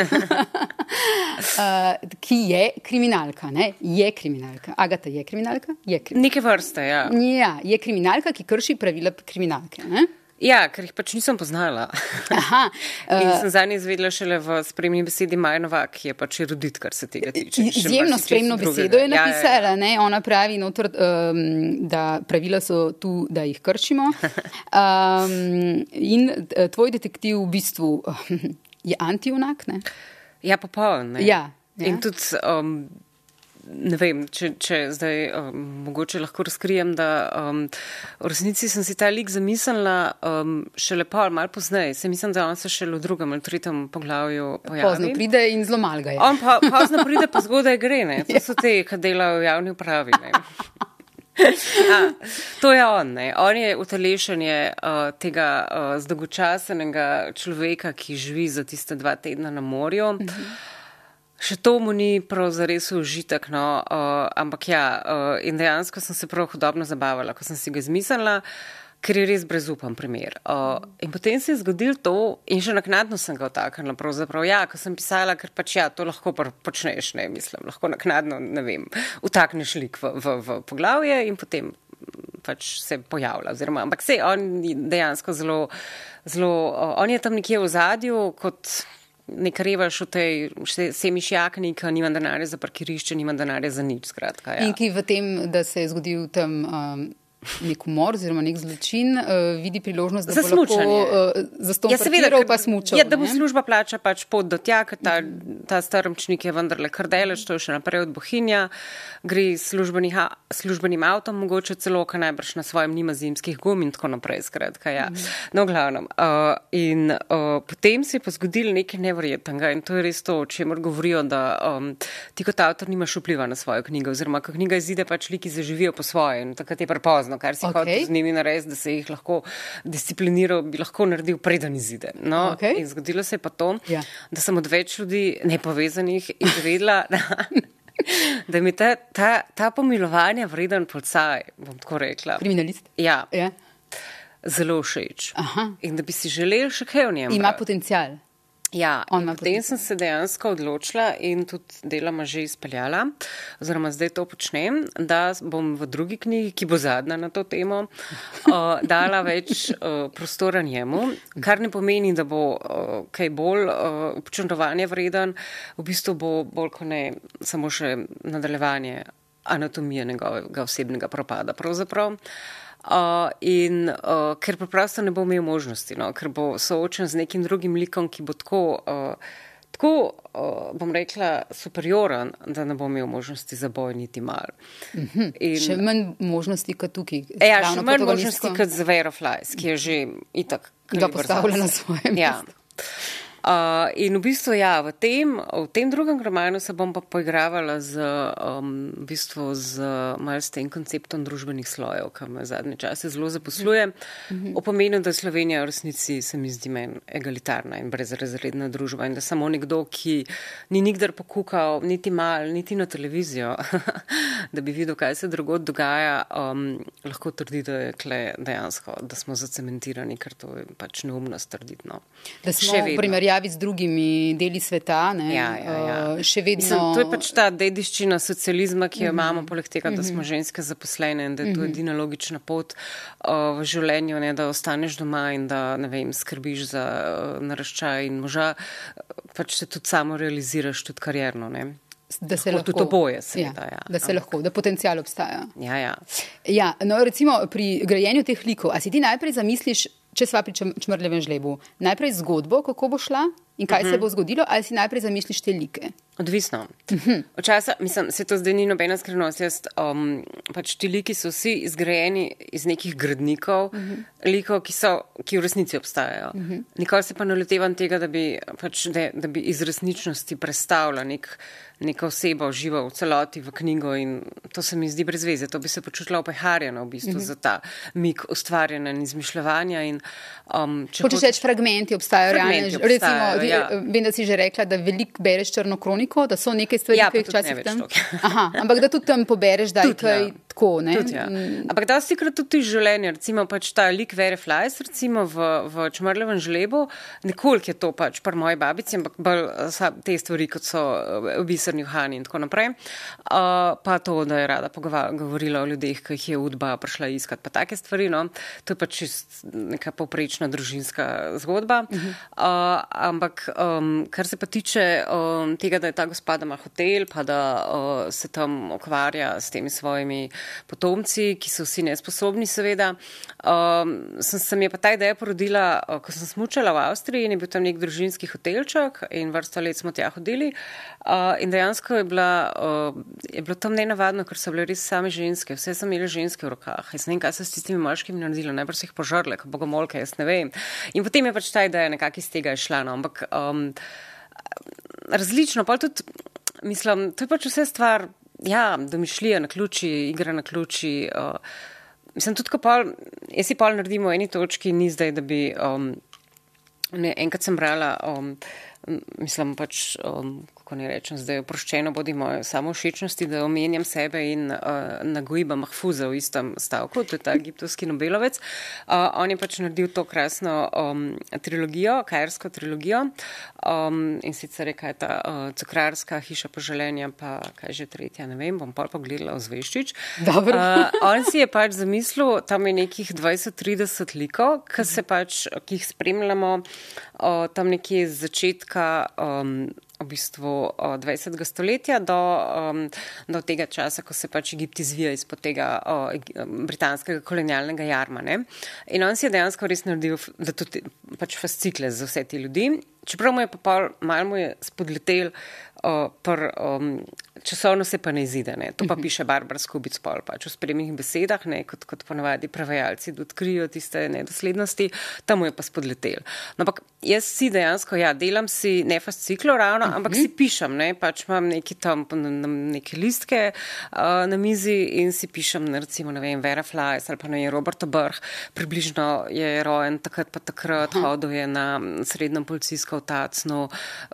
A: *laughs* ki je kriminalka. Ne, je kriminalka. Agata je kriminalka? Je kriminalka.
B: Neke vrste, ja.
A: ja. Je kriminalka, ki krši pravila kriminalke. Ne?
B: Ja, ker jih pač nisem poznala. Aha, uh, *laughs* in sem za njih izvedela šele v spremni besedi Majnova, ki je pač erudit, kar se tega tiče.
A: Izjemno spremno besedo je napisala. Ja, ja, ja. Ona pravi, notor, um, da pravila so tu, da jih kršimo. *laughs* Um, in uh, tvoj detektiv v bistvu *laughs* je antijunak.
B: Ja, popoln. Ja, ja. In tudi. Um, ne vem, če, če zdaj um, mogoče lahko razkrijem, da um, v resnici sem si ta lik zamislila um, šele pol, malo pozneje. Se mislim, da on se šele v drugem ali tretjem poglavju pojavi.
A: Pozno pride in zelo mal ga je.
B: On pa pozno pride, pa zgodaj gre, ne. To so te, ki delajo v javni upravi, ne. *laughs* A, to je on, ne. On je utelešenje uh, tega uh, zdolgočasenega človeka, ki živi za tiste dva tedna na morju. Uh -huh. Še to mu ni prav zares užitek, no, uh, ampak ja, uh, in dejansko sem se prav hodobno zabavala, ko sem si ga izmislila. ker je res brezupen primer. Uh, in potem se je zgodilo to, in še naknadno sem ga otaknila. Pravzaprav, ja, ko sem pisala, ker pač ja, to lahko počneš, ne mislim, lahko naknadno, ne vem, utakneš lik v, v, v poglavje in potem pač se pojavlja. Oziroma, ampak se on dejansko zelo, zelo, on je tam nekje v zadju kot. Nek revaš v tej semišjakni, ki nima denarja za parkirišče, nima denarja za nič. Skratka, ja.
A: In ki v tem, da se je zgodil tam. Um nek umor oziroma nek zločin, uh, vidi priložnost, da
B: za
A: bo lahko uh, zastopal ja, seveda, pa smučal.
B: Ja, da bo služba plača pač pot do tja, ker ta, ta strmčnik je vendarle kar delež, to je še naprej od Bohinja, gre službenim avtom, mogoče celo, ka najbrž na svojem nima zimskih gum in tako naprej, skratka, ja. Mhm. No, glavnem. Uh, in uh, potem se je pa zgodilo nekaj nevrjetnega in to je res to, o čemer govorijo, da um, ti kot avtor nimaš vpliva na svojo knjigo, oziroma, ko knjiga izide, pač liki zaživijo po svoje in takrat je prepozno no, kar si okay. hotel z njimi narediti, da se jih lahko discipliniral, bi lahko naredil preden izide. No, okay. In zgodilo se je pa to, ja. da sem od več ljudi nepovezanih izvedla. *laughs* Da mi ta, ta, ta pomilovanje vreden policaj, bom tako rekla.
A: Kriminalist.
B: Ja. ja. Zelo všeč. In da bi si želel še kaj o njem.
A: Ima potencial.
B: Ja, potem sem se dejansko odločila in tudi deloma že izpeljala, oziroma zdaj to počnem, da bom v drugi knjigi, ki bo zadnja na to temo, uh, *laughs* dala več uh, prostora njemu, kar ne pomeni, da bo uh, kaj bolj uh, občudovanje vreden, v bistvu bo bolj kot ne samo še nadaljevanje anatomije njegovega osebnega propada. Pravzaprav. Uh, in uh, ker preprosto ne bo imel možnosti, no, ker bo soočen z nekim drugim likom, ki bo tako, uh, tako uh, bom rekla, superioren, da ne bo imel možnosti za boj niti mal.
A: Mm -hmm. in, še manj možnosti kot tukaj.
B: Ja, še manj možnosti kot z Vera Flies, ki je že itak.
A: Ga postavlja na svojem.
B: Ja. Uh, in v bistvu, ja, v tem, v tem drugem romanu se bom pa poigravala z, um, v bistvu z malo s tem konceptom družbenih slojev, ki me zadnje čase zelo zaposluje. Mhm. O pomenu, da Slovenija v resnici se mi zdi meni egalitarna in brezrazredna družba in da samo nekdo, ki ni nikdar pokukal niti mal, niti na televizijo, *laughs* da bi videl, kaj se drugod dogaja, um, lahko trdi, da je kle dejansko, da smo zacementirani, ker to je pač neumnost trditi. No.
A: Da smo v primerjavi primerjavi z drugimi deli sveta. Ne,
B: ja, ja, ja.
A: Uh, še vedno. Mislim,
B: to je pač ta dediščina socializma, ki jo mm -hmm. imamo, poleg tega, da smo mhm. ženske zaposlene in da je to mm -hmm. edina logična pot uh, v življenju, ne, da ostaneš doma in da vem, skrbiš za uh, naraščaj in moža, pač se tudi samo realiziraš, tudi karjerno. Ne.
A: Da se lahko
B: tudi oboje, seveda. Ja,
A: ja. Da se lahko, da potencial obstaja.
B: Ja, ja.
A: ja, no, recimo pri grajenju teh likov, a si ti najprej zamisliš, če sva pri črnlevem žlebu, najprej zgodbo, kako bo šla in kaj uh -huh. se mhm. bo zgodilo, ali si najprej zamisliš te like?
B: Odvisno. Uh -huh. Včasih, mislim, se to zdaj ni nobena skrivnost. Jaz, um, pač ti liki so vsi izgrajeni iz nekih gradnikov, uh -huh. likov, ki, so, ki v resnici obstajajo. Uh -huh. Nikoli se pa ne lotevam tega, da bi, pač, da, da bi iz resničnosti predstavljal nek neka oseba uživa v celoti v knjigo in to se mi zdi brez veze. To bi se počutila opeharjena v bistvu mm -hmm. za ta mik ustvarjanja in izmišljevanja. In,
A: um, če hočeš reči, fragmenti obstajajo, fragmenti realne. Obstajajo, Recimo, ja. vem, da si že rekla, da veliko bereš črno kroniko, da so neke stvari,
B: ja,
A: ki jih včasih
B: tam. *laughs*
A: Aha, ampak da tudi tam pobereš, da je. Ja tako.
B: Tudi, ja. Mm. Ampak da si krat tudi življenje, recimo pač ta lik Vere Flies, recimo v, v Čmrlevem žlebu, nekoliko je to pač par moje babici, ampak bolj te stvari, kot so eh, biserni hani in tako naprej. Uh, pa to, da je rada govorila o ljudeh, ki jih je udba prišla iskat, pa take stvari, no, to je pač neka poprečna družinska zgodba. Uh -huh. uh, ampak um, kar se pa tiče um, tega, da je ta gospoda ima hotel, pa da uh, se tam okvarja s temi svojimi potomci, ki so vsi nesposobni, seveda. Um, sem se mi pa ta ideja porodila, uh, ko sem smučala v Avstriji in je bil tam nek družinski hotelček in vrsto let smo tja hodili. Uh, dejansko je, bila, uh, je bilo tam nenavadno, ker so bile res same ženske, vse so imeli ženske v rokah. Jaz ne vem, kaj so s tistimi moškimi naredili, najbrž so jih požrle, kot bogomolke, jaz ne vem. In potem je pač ta ideja nekako iz tega išla. No. Ampak um, različno, pa tudi, mislim, to je pač vse stvar ja, domišljija na ključi, igra na ključi. Uh, mislim, tudi ko pol, jaz si pol naredim v eni točki, ni zdaj, da bi, um, ne, enkrat sem brala, um, mislim pač, um, kako ne rečem, zdaj oproščeno bodi moje samo všečnosti, da omenjam sebe in uh, nagojiba Mahfuza v istem stavku, to je ta egiptovski Nobelovec. Uh, on je pač naredil to krasno um, trilogijo, kajersko trilogijo um, in sicer je kaj ta uh, cukrarska hiša poželenja, pa kaj že tretja, ne vem, bom pa pogledala v Zveščič. Uh, on si je pač zamislil, tam je nekih 20-30 likov, ki se pač, ki jih spremljamo uh, tam nekje z začetka. Um, v bistvu od 20. stoletja do, um, do tega časa, ko se pač Egipt izvija izpod tega o, britanskega kolonialnega jarma. Ne? In on si je dejansko res naredil, to pač fascikle za vse te ljudi. Čeprav mu je pa pol, malo mu je spodletel, uh, pr, um, časovno se pa ne izide. Ne. To pa mhm. piše Barbara Skubic pol, pač v spremnih besedah, ne, kot, kot ponavadi prevajalci, odkrijo tiste nedoslednosti, tam je pa spodletel. No, ampak jaz si dejansko, ja, delam si ne fasciklo ravno, uh -huh. ampak si pišem, ne, pač imam neki tam neke listke uh, na mizi in si pišem, ne, recimo, ne vem, Vera Flies ali pa ne, Roberto Brh, približno je rojen takrat pa takrat, uh -huh. hodil je na srednjem policijsko v Tacnu,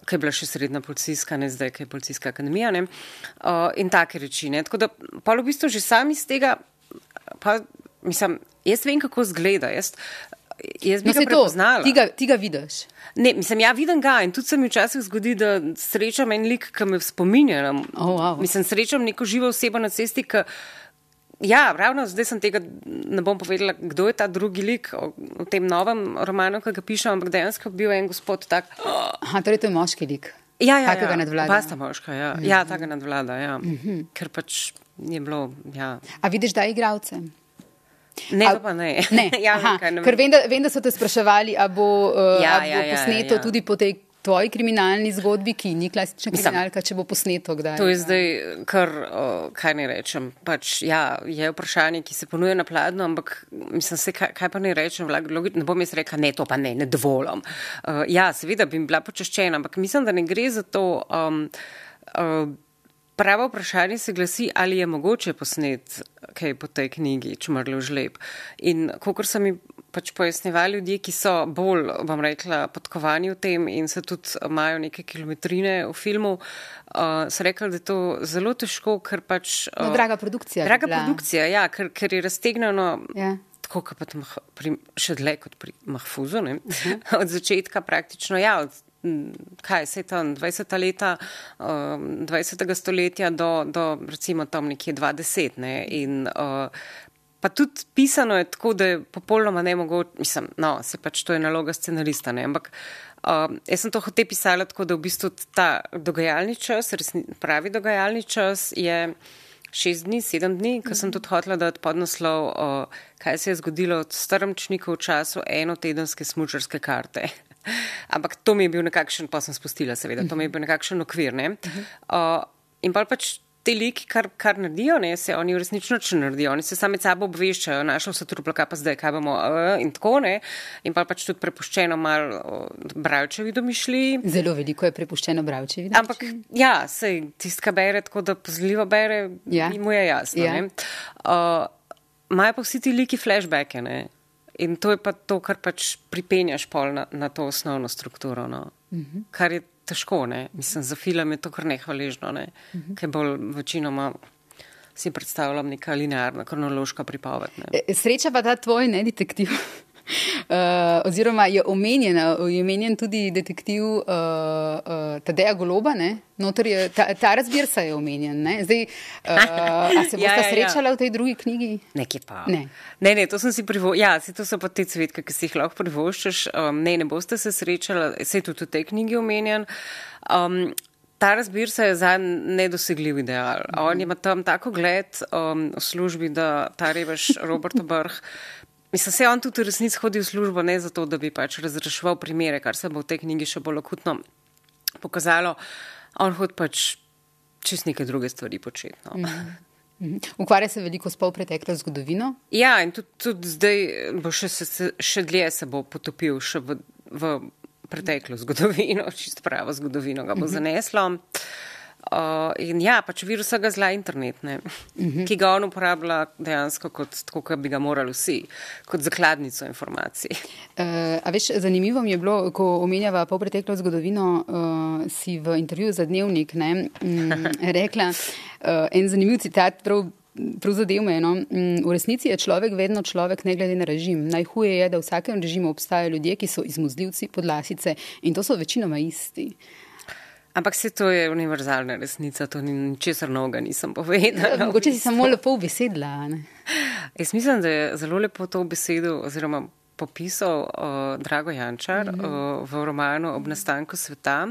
B: ki je bila še srednja policijska, ne zdaj, ki je policijska akademija, ne, uh, in take reči, ne, tako da pa v bistvu že sami iz tega, pa mislim, jaz vem, kako zgleda, jaz, jaz bi no, ga prepoznala.
A: Ti ga, ti ga vidiš.
B: Ne, mislim, ja, vidim ga in tudi se mi včasih zgodi, da srečam en lik, ki me spominja.
A: Oh, wow.
B: Mislim, srečam neko živo osebo na cesti, ki. Ja, ravno zdaj sem tega ne bom povedala, kdo je ta drugi lik v tem novem romanu, ki ga pišem, ampak dejansko bil en gospod tak.
A: Aha, torej to je moški lik.
B: Ja, ja, ja. nadvlada. Pa sta moška, ja. Mm -hmm. Ja, taka nadvlada, ja. Mm -hmm. Ker pač je bilo, ja.
A: A vidiš, da je igravce?
B: Ne, a, pa ne.
A: ne. *laughs* ja, nekaj, ne Ker vem da, vem, da so te spraševali, a bo, uh, ja, a bo ja, ja, posneto ja, ja. tudi po tej tvoji kriminalni zgodbi, ki ni klasična kriminalka, če bo posneto kdaj.
B: To je zdaj, kar, kaj ne rečem. Pač, ja, je vprašanje, ki se ponuje na pladno, ampak mislim, se, kaj, kaj pa ne rečem, ne bom jaz rekla, ne, to pa ne, ne dovolim. Uh, ja, seveda bi bila počaščena, ampak mislim, da ne gre za to. Um, uh, Pravo vprašanje se glasi, ali je mogoče posneti kaj po tej knjigi, Čmrljo žleb. In kot so mi pač pojasnjevali ljudje, ki so bolj, bom rekla, podkovani v tem in se tudi imajo neke kilometrine v filmu, uh, so rekli, da je to zelo težko, ker pač.
A: Uh, no, draga produkcija.
B: Draga produkcija, ja, ker, ker je raztegnjeno. Ja. Tako kot pri, še dlje kot pri Mahfuzu, uh mhm. -huh. *laughs* od začetka praktično, ja, od kaj se tam 20. leta, 20. Um, stoletja do, do recimo tam nekje 20. Ne? In, uh, pa tudi pisano je tako, da je popolnoma ne mogoče, mislim, no, se pač to je naloga scenarista, ne? ampak uh, jaz sem to hotel pisati tako, da v bistvu ta dogajalni čas, resni, pravi dogajalni čas je šest dni, sedem dni, ker sem tudi hotela dati podnaslov, uh, kaj se je zgodilo od strmčnikov v času enotedenske smučarske karte. *laughs* Ampak to mi je bil nekakšen, pa sem spustila, seveda, to mi je bil nekakšen okvir. Ne? Uh, in pa pač te liki, kar, kar naredijo, ne, se oni resnično če naredijo, oni se sami sabo obveščajo, našel se truplo, kaj pa zdaj, kaj bomo uh, in tako ne. In pa pač tudi prepuščeno malo uh, bravčevi domišlji.
A: Zelo veliko je prepuščeno bravčevi.
B: Ampak ja, se tistka bere tako, da pozljivo bere, ja. mu je jasno. Ja. Imajo uh, pa vsi ti liki flashbacke, ne. In to je pa to, kar pač pripenjaš pol na, na to osnovno strukturo. No. Uh mhm. -huh. Kar je težko, ne. mislim, za film je to kar nehvaležno, ne. uh mhm. -huh. ker bolj večinoma si predstavljam neka linearna, kronološka pripoved. Ne.
A: E, sreča pa ta tvoj, ne detektiv. Uh, *laughs* oziroma je omenjen, je omenjen tudi detektiv uh, uh, Tadeja Goloba, je, ta, ta razbir se je omenjen. Ne? Zdaj, uh, se *laughs* boste ja, ja, ja, srečali ja. v tej drugi knjigi?
B: Nekje pa. Ne, ne, ne to sem si privoščil. Ja, to so pa te cvetke, ki si jih lahko privoščiš. Um, ne, ne boste se srečali, se je tudi v tej knjigi omenjen. Um, Ta razbir se je za nedosegljiv ideal. On ima tam tako gled um, v službi, da ta revež Robert Brh Mislim, se on tudi v resnici hodi v službo ne zato, da bi pač razreševal primere, kar se bo v tej knjigi še bolj akutno pokazalo. On hodi pač čist neke druge stvari početi. No. Mm
A: -hmm. Ukvarja se veliko s polpreteklo zgodovino?
B: Ja, in tudi, tudi zdaj bo še, se, še dlje se bo potopil še v, v preteklo zgodovino, *laughs* čist pravo zgodovino ga bo mm -hmm. Uh, in ja, pač vir vsega zla internet, uh -huh. ki ga on uporablja dejansko kot, kot bi ga morali vsi, kot zakladnico informacij.
A: Uh, a veš, zanimivo mi je bilo, ko omenjava pol preteklo zgodovino, uh, si v intervjuju za dnevnik ne, um, *laughs* rekla uh, en zanimiv citat. Prav, Prav zadev me. No? V resnici je človek vedno človek, ne glede na režim. Najhuje je, da v vsakem režimu obstajajo ljudje, ki so izmuzljivci, podlasice in to so večinoma isti. Uh,
B: Ampak se to je univerzalna resnica, to ni ničesar novega, nisem povedala.
A: Ja, mogoče si samo lepo besedla.
B: Jaz mislim, da je zelo lepo to besedo oziroma popisal uh, Drago Jančar mm -hmm. uh, v romanu Ob nastanku sveta,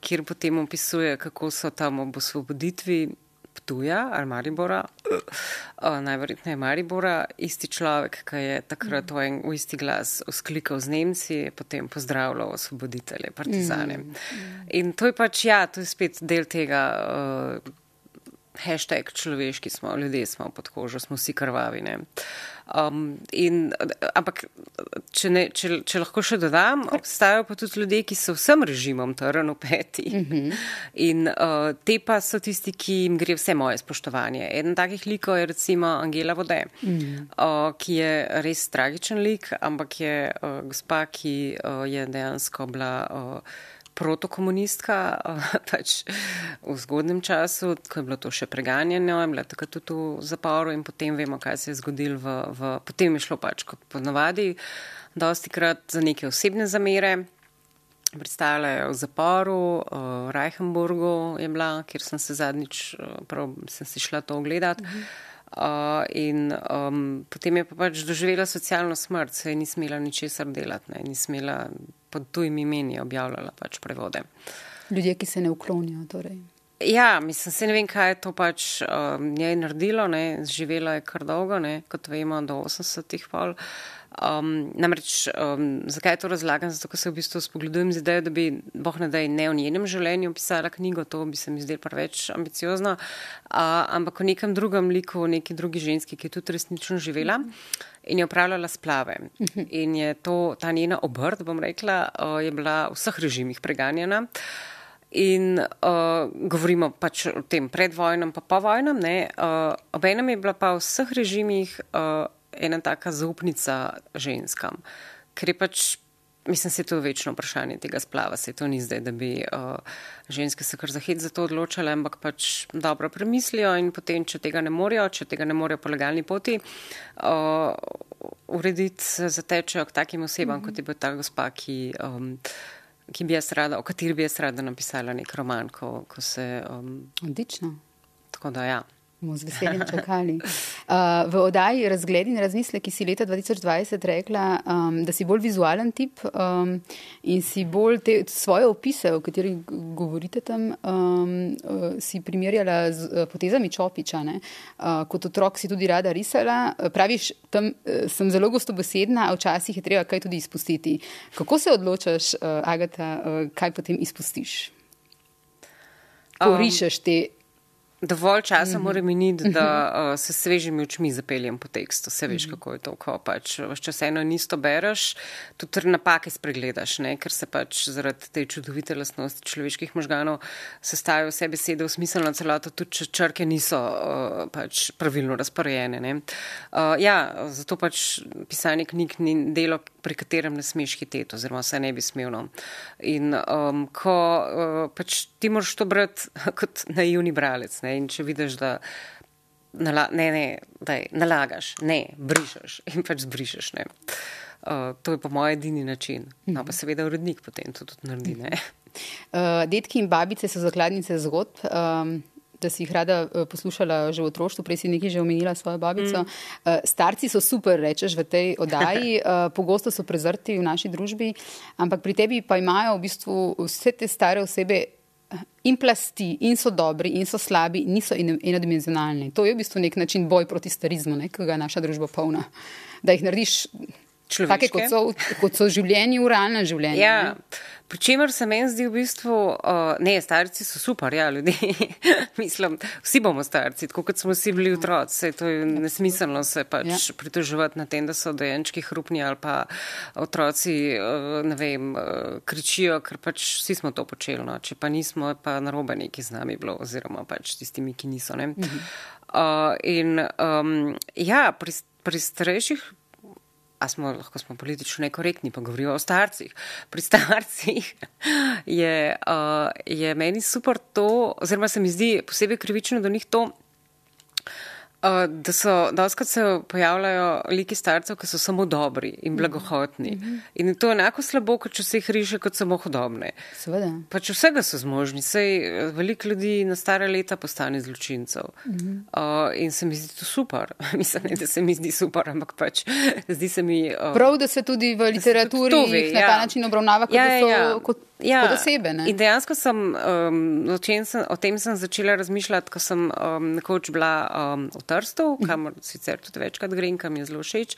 B: kjer potem opisuje, kako so tam ob osvoboditvi Ptuja ali Maribora, uh, najverjetneje Maribora, isti človek, ki je takrat v, en, v isti glas usklikal z Nemci, potem pozdravljal osvoboditelje, partizane. Mm. In to je pač, ja, to je spet del tega. Uh, Hashtag človeški smo, ljudje smo pod kožo, smo vsi krvavi. Um, in, ampak, če, ne, če, če lahko še dodam, obstajajo pa tudi ljudje, ki so vsem režimom trn v peti. Uh mhm. -huh. In uh, te pa so tisti, ki jim gre vse moje spoštovanje. Eden takih likov je recimo Angela Vode, uh -huh. uh, ki je res tragičen lik, ampak je uh, gospa, ki uh, je dejansko bila. Uh, protokomunistka, *laughs* pač v zgodnem času, ko je bilo to še preganjeno, je bila takrat tudi v zaporu in potem vemo, kaj se je zgodilo. V, v, potem je šlo pač kot ponovadi, dosti krat za neke osebne zamere. Predstavljajo v zaporu, v Reichenburgu je bila, kjer sem se zadnjič, prav sem si šla to ogledati. Mhm. Uh, in um, potem je pa pač doživela socialno smrt, se je ni smela ničesar delati, ne, ni smela pod tujimi imeni objavljala pač prevode.
A: Ljudje, ki se ne uklonijo. Torej.
B: Ja, mislim, se ne vem, kaj je to pač um, njej naredilo, ne, živela je kar dolgo, ne, kot vemo, do 80-ih pol. Uh, Um, namreč, um, zakaj to razlagam? Zato, ker se v bistvu spogledujem z idejo, da bi boh ne da ne v njenem življenju pisala knjigo, to bi se mi zdelo preveč ambiciozno, uh, ampak o nekem drugem liku, o neki drugi ženski, ki je tudi resnično živela in je upravljala splave. In je to, ta njena obrt, bom rekla, uh, je bila v vseh režimih preganjena. In uh, govorimo pač o tem predvojnem, pa povojnem. Uh, Obenem je bila pa v vseh režimih uh, ena taka zaupnica ženskam. Ker je pač, mislim, se je to večno vprašanje tega splava, se to ni zdaj, da bi uh, ženske se kar zahit za to odločale, ampak pač dobro premislijo in potem, če tega ne morejo, če tega ne morejo po legalni poti, uh, urediti zatečejo k takim osebam, mm -hmm. kot je bil ta gospa, ki. Um, Ki bi jaz rada, o kateri bi jaz rada napisala nek roman, ko, ko se. Um,
A: Odlično.
B: Tako da, ja
A: bomo z veseljem čakali. *laughs* Uh, v oddaji Razgled in razmisle, ki si leta 2020 rekla, um, da si bolj vizualen tip um, in si bolj te svoje opise, o katerih govorite tam, um, uh, si primerjala z uh, potezami Čopiča. Uh, kot otrok si tudi rada risala. Uh, praviš, tam uh, sem zelo gostobesedna, a včasih je treba kaj tudi izpustiti. Kako se odločaš, uh, Agata, uh, kaj potem izpustiš? Ko um, rišeš te
B: Dovolj časa mm -hmm. mora miniti, da uh, se svežimi očmi zapeljem po tekstu. Vse veš, mm -hmm. kako je to, ko pač če se eno in isto bereš, tudi napake spregledaš, ne? ker se pač zaradi te čudovite lastnosti človeških možganov sestajajo vse besede v smiselno celoto, tudi če črke niso uh, pač pravilno razporejene. Uh, ja, zato pač pisanje knjig ni delo, pri katerem ne smeš hiteti, oziroma se ne bi smel. No. In um, ko uh, pač ti moraš to brati *laughs* kot naivni bralec. Ne? ne, in če vidiš, da nala, ne, ne, daj, nalagaš, ne, brišeš *laughs* in pač zbrišeš. Ne. Uh, to je po mojem edini način. No, pa seveda urednik potem to tudi naredi.
A: Uh, detki in babice so zakladnice zgodb. Um, Da si jih rada uh, poslušala že v otroštvu, prej si nekaj že omenila svojo babico. Mm. Uh, starci so super, rečeš v tej oddaji, uh, *laughs* pogosto so prezrti v naši družbi, ampak pri tebi pa imajo v bistvu vse te stare osebe in plasti, in so dobri, in so slabi, niso enodimenzionalni. To je v bistvu nek način boj proti starizmu, ne, ki ga je naša družba polna. Da jih narediš Take, kot so, kot so življenje v realnem življenju.
B: Ja, Pričemer se meni zdi v bistvu, uh, ne, starci so super, ja, ljudje. *laughs* Mislim, vsi bomo starci, tako kot smo vsi bili otroci. To je nesmiselno se pač ja. pritoževati na tem, da so dojenčki hrupni ali pa otroci, uh, ne vem, uh, kričijo, ker pač vsi smo to počeli. No. Če pa nismo, pa narobe neki z nami bilo, oziroma pač tistimi, ki niso. Mhm. Uh, in um, ja, pri, pri starejših a smo lahko smo politično nekorektni, pa govorijo o starcih. Pri starcih je, uh, je meni super to, oziroma se mi zdi posebej krivično do njih to, da so, doskrat se pojavljajo liki starcev, ki so samo dobri in blagohotni. Mm -hmm. In to je enako slabo, kot če se jih riše kot samo hodobne.
A: Seveda.
B: Pač vsega so zmožni. Sej eh, veliko ljudi na stare leta postane zločincev. Mm -hmm. uh, in se mi zdi to super. *laughs* Mislim, ne, da se mi zdi super, ampak pač zdi se mi. Uh,
A: Prav, da se tudi v literaturi tudi na ta ja. način obravnava kot, ja, ja. kot ja, kot osebe. Ne?
B: In dejansko sem, um, sem, o tem sem začela razmišljati, ko sem um, nekoč bila um, v Trstu, mhm. kamor sicer tudi večkrat grem, kam je zelo všeč.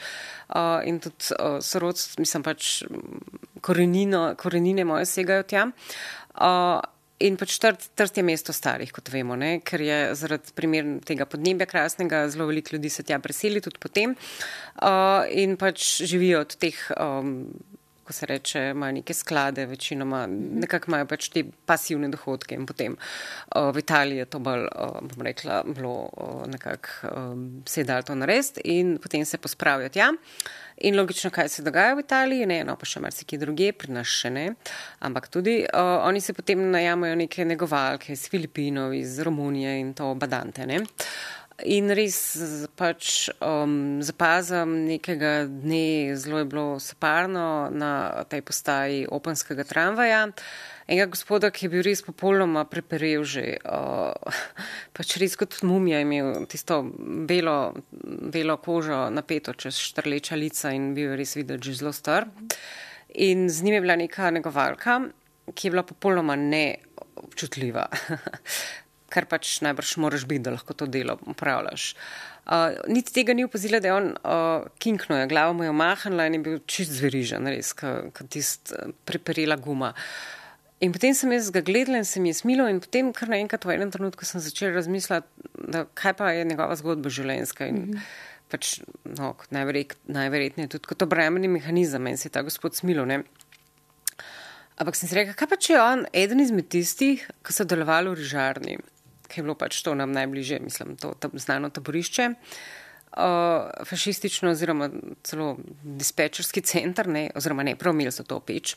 B: Uh, in tudi uh, sorodstvo, mislim pač korenino, korenine moje segajo tja. Uh, In pač trst je mesto starih, kot vemo, ne? ker je zaradi primer tega podnebja krasnega zelo veliko ljudi se tja preseli tudi potem uh, in pač živijo od teh um, ko se reče, imajo neke sklade, večinoma nekako imajo pač te pasivne dohodke in potem uh, v Italiji je to bolj, uh, bom rekla, bilo uh, nekako um, se je dal to narediti in potem se pospravijo tja. In logično, kaj se dogaja v Italiji, ne, no pa še marsikje druge, pri nas še ne, ampak tudi uh, oni se potem najamajo neke negovalke iz Filipinov, iz Romunije in to badante. Ne. Uh, In res pač um, zapazam nekega dne, zelo je bilo separno na tej postaji openskega tramvaja. Enega gospoda, ki je bil res popolnoma preperev že, uh, pač res kot mumija imel tisto belo, belo kožo napeto čez štrleča lica in bil je res videti že zelo star. In z njim je bila neka negovalka, ki je bila popolnoma neobčutljiva. *laughs* kar pač najbrž moraš biti, da lahko to delo upravljaš. Uh, niti tega ni opazila, da je on uh, kinkno, je glavo mu je omahnila in je bil čist zverižen, res, kot tist uh, preperila guma. In potem sem jaz ga gledala in se mi je smilo in potem kar naenkrat v enem trenutku sem začela razmišljati, da kaj pa je njegova zgodba življenjska. In, mm -hmm. pač, no, najverjetneje tudi kot obrambni mehanizem in se je ta gospod smilo. Ne? Ampak sem si rekla, kaj pa če je on eden izmed tistih, ki so delovali v rižarni ki je bilo pač to nam najbližje, mislim, to tam znano taborišče. Uh, fašistično oziroma celo dispečerski center, ne, oziroma ne, prav imeli so to peč.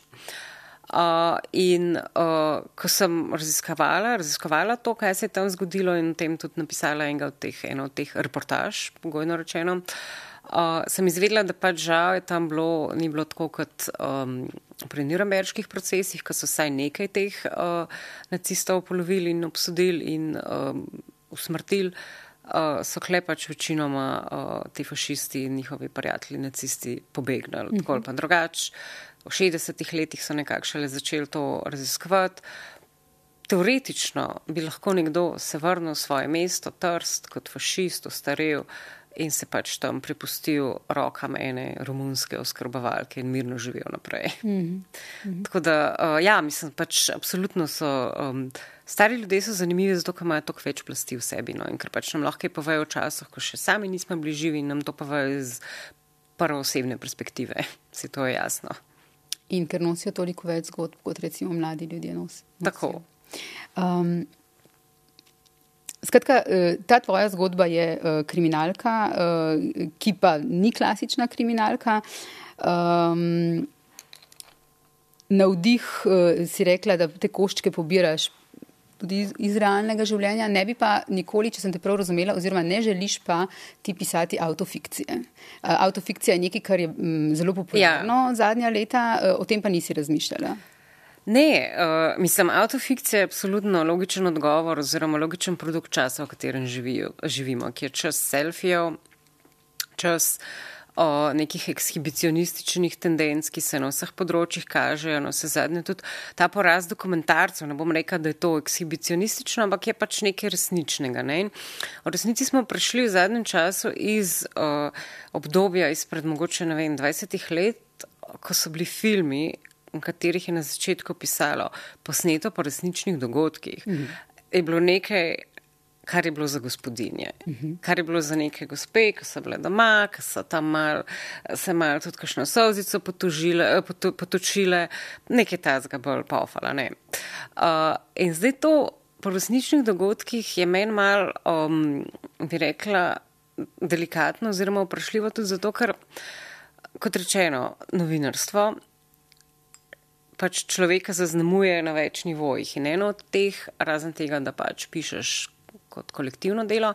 B: Uh, in uh, ko sem raziskovala, raziskovala to, kaj se je tam zgodilo in tem tudi napisala enega od teh, eno od teh reportaž, pogojno rečeno, uh, Uh, sem izvedela, da pač žal je tam bilo, ni bilo tako kot um, pri niremberških procesih, ko so vsaj nekaj teh uh, nacistov polovili in obsodili in um, usmrtili. Uh, so kle pač večinoma uh, ti fašisti in njihovi prijatelji nacisti pobegnili, tako ali pa drugače. V 60-ih letih so nekako šele začeli to raziskovati. Teoretično bi lahko nekdo se vrnil v svoje mesto, trst kot fašist, ostarel, in se pač tam prepustil rokam ene romunske oskrbovalke in mirno živel naprej. Mm -hmm. Tako da, uh, ja, mislim, pač absolutno so. Um, Stari ljudje so zanimivi zato, ker imajo toliko več plasti v sebi no? in ker pač nam lahko povejo v časih, ko še sami nismo bili živi in nam to povejo iz prvo osebne perspektive. *laughs* Si to je jasno.
A: In ker nosijo toliko več zgodb, kot recimo mladi ljudje nosijo.
B: Tako.
A: Um, Skratka, eh, ta tvoja zgodba je eh, kriminalka, eh, ki pa ni klasična kriminalka. Um, navdih si rekla, da te koščke pobiraš tudi iz, iz realnega življenja, ne bi pa nikoli, če sem te prav razumela, oziroma ne želiš pa ti pisati autofikcije. Autofikcija je nekaj, kar je mm, zelo popularno ja. zadnja leta, o tem pa nisi razmišljala.
B: Ne, uh, mislim, autofikcija je absolutno logičen odgovor oziroma logičen produkt časa, v katerem živijo, živimo, ki je čas selfijev, čas o nekih ekshibicionističnih tendenc, ki se na vseh področjih kažejo. No, se zadnje tudi ta poraz dokumentarcev, ne bom rekel, da je to ekshibicionistično, ampak je pač nekaj resničnega. Ne? V resnici smo prišli v zadnjem času iz uh, obdobja izpred mogoče, ne vem, 20 let, ko so bili filmi, v katerih je na začetku pisalo posneto po resničnih dogodkih. Mhm. Je bilo nekaj kar je bilo za gospodinje, uh mhm. -huh. kar je bilo za neke gospe, ki so bile doma, ki so tam mal, se malo tudi kakšno solzico potužile, potu, potočile, nekaj tazga bolj pofala. Ne. Uh, in zdaj to po resničnih dogodkih je meni mal, um, bi rekla, delikatno oziroma vprašljivo tudi zato, ker, kot rečeno, novinarstvo pač človeka zaznamuje na več nivojih in eno od teh, razen tega, da pač pišeš kot kolektivno delo.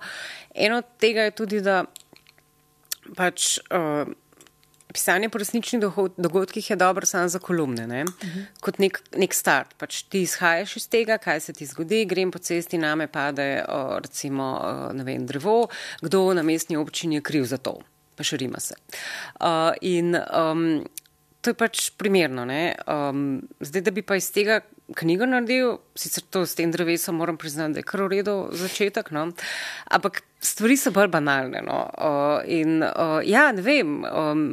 B: Eno od tega je tudi, da pač uh, pisanje po resničnih dogodkih je dobro samo za kolumne, uh mhm. -huh. kot nek, nek start. Pač ti izhajaš iz tega, kaj se ti zgodi, grem po cesti, name pade uh, recimo uh, vem, drevo, kdo na mestni občini je kriv za to. Pa še rima se. Uh, in um, to je pač primerno. Um, zdaj, da bi pa iz tega knjigo naredil, sicer to s tem drevesom moram priznati, da je kar v redu začetek, no? ampak stvari so bolj banalne. No? Uh, in uh, ja, ne vem, um,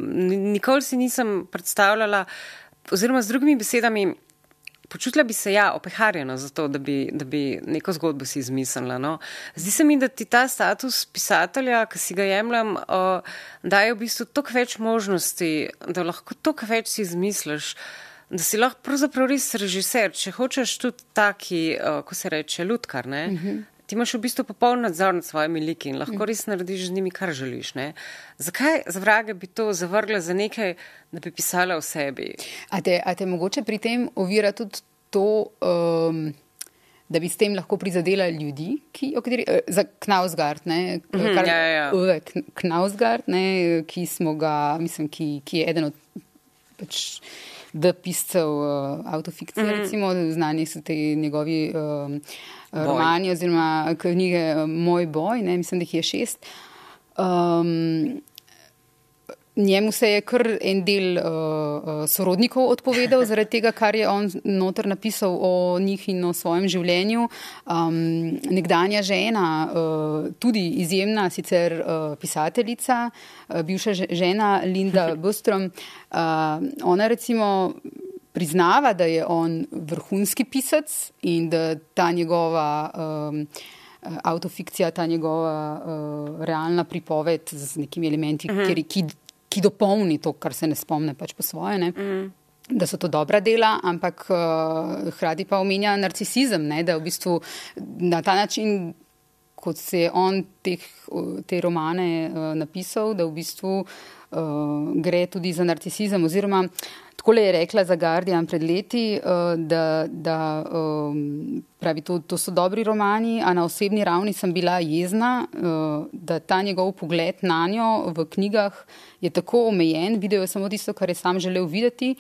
B: nikoli si nisem predstavljala, oziroma z drugimi besedami, počutila bi se ja, opeharjena za to, da bi, da bi neko zgodbo si izmislila. No? Zdi se mi, da ti ta status pisatelja, ki si ga jemljem, uh, daje v bistvu toliko več možnosti, da lahko toliko več si izmisliš. Da si lahko pravzaprav res režiser, če hočeš tudi taki, uh, ko se reče, lutkar. Uh mhm. -huh. Ti imaš v bistvu popoln nadzor nad svojimi liki in lahko res narediš z njimi, kar želiš. Ne? Zakaj za vrage bi to zavrgla za nekaj, da bi pisala o sebi?
A: A te, a te mogoče pri tem ovira tudi to, um, da bi s tem lahko prizadela ljudi, ki, kateri, uh, za Knausgard, ne,
B: mm kar, ja, ja.
A: Uh, Knausgard, ne, ki smo ga, mislim, ki, ki je eden od. Pač, Da, piscev uh, avtofikcije, mm -hmm. recimo, znani so ti njegovi uh, romani oziroma knjige uh, Moj boj, ne, mislim, da jih je šest. Um, njemu se je kar en del uh, sorodnikov odpovedal *laughs* zaradi tega, kar je on noter napisal o njih in o svojem življenju. Um, nekdanja žena, uh, tudi izjemna sicer uh, pisateljica, uh, bivša žena Linda *laughs* Bostrom, uh, ona recimo priznava, da je on vrhunski pisec in da ta njegova um, Autofikcija, ta njegova uh, realna pripoved z nekimi elementi, uh -huh. ki, ki dopolni to, kar se ne spomne pač po svoje. Mm. Da so to dobra dela, ampak uh, hkrati pa omenja narcisizem, ne? da v bistvu na ta način, kot se je on teh, te romane uh, napisal, da v bistvu uh, gre tudi za narcisizem. Oziroma, tako je rekla za Guardian pred leti, uh, da, da um, pravi, to, to so dobri romani, a na osebni ravni sem bila jezna, uh, da ta njegov pogled na njo v knjigah je tako omejen, videl je samo tisto, kar je sam želel videti,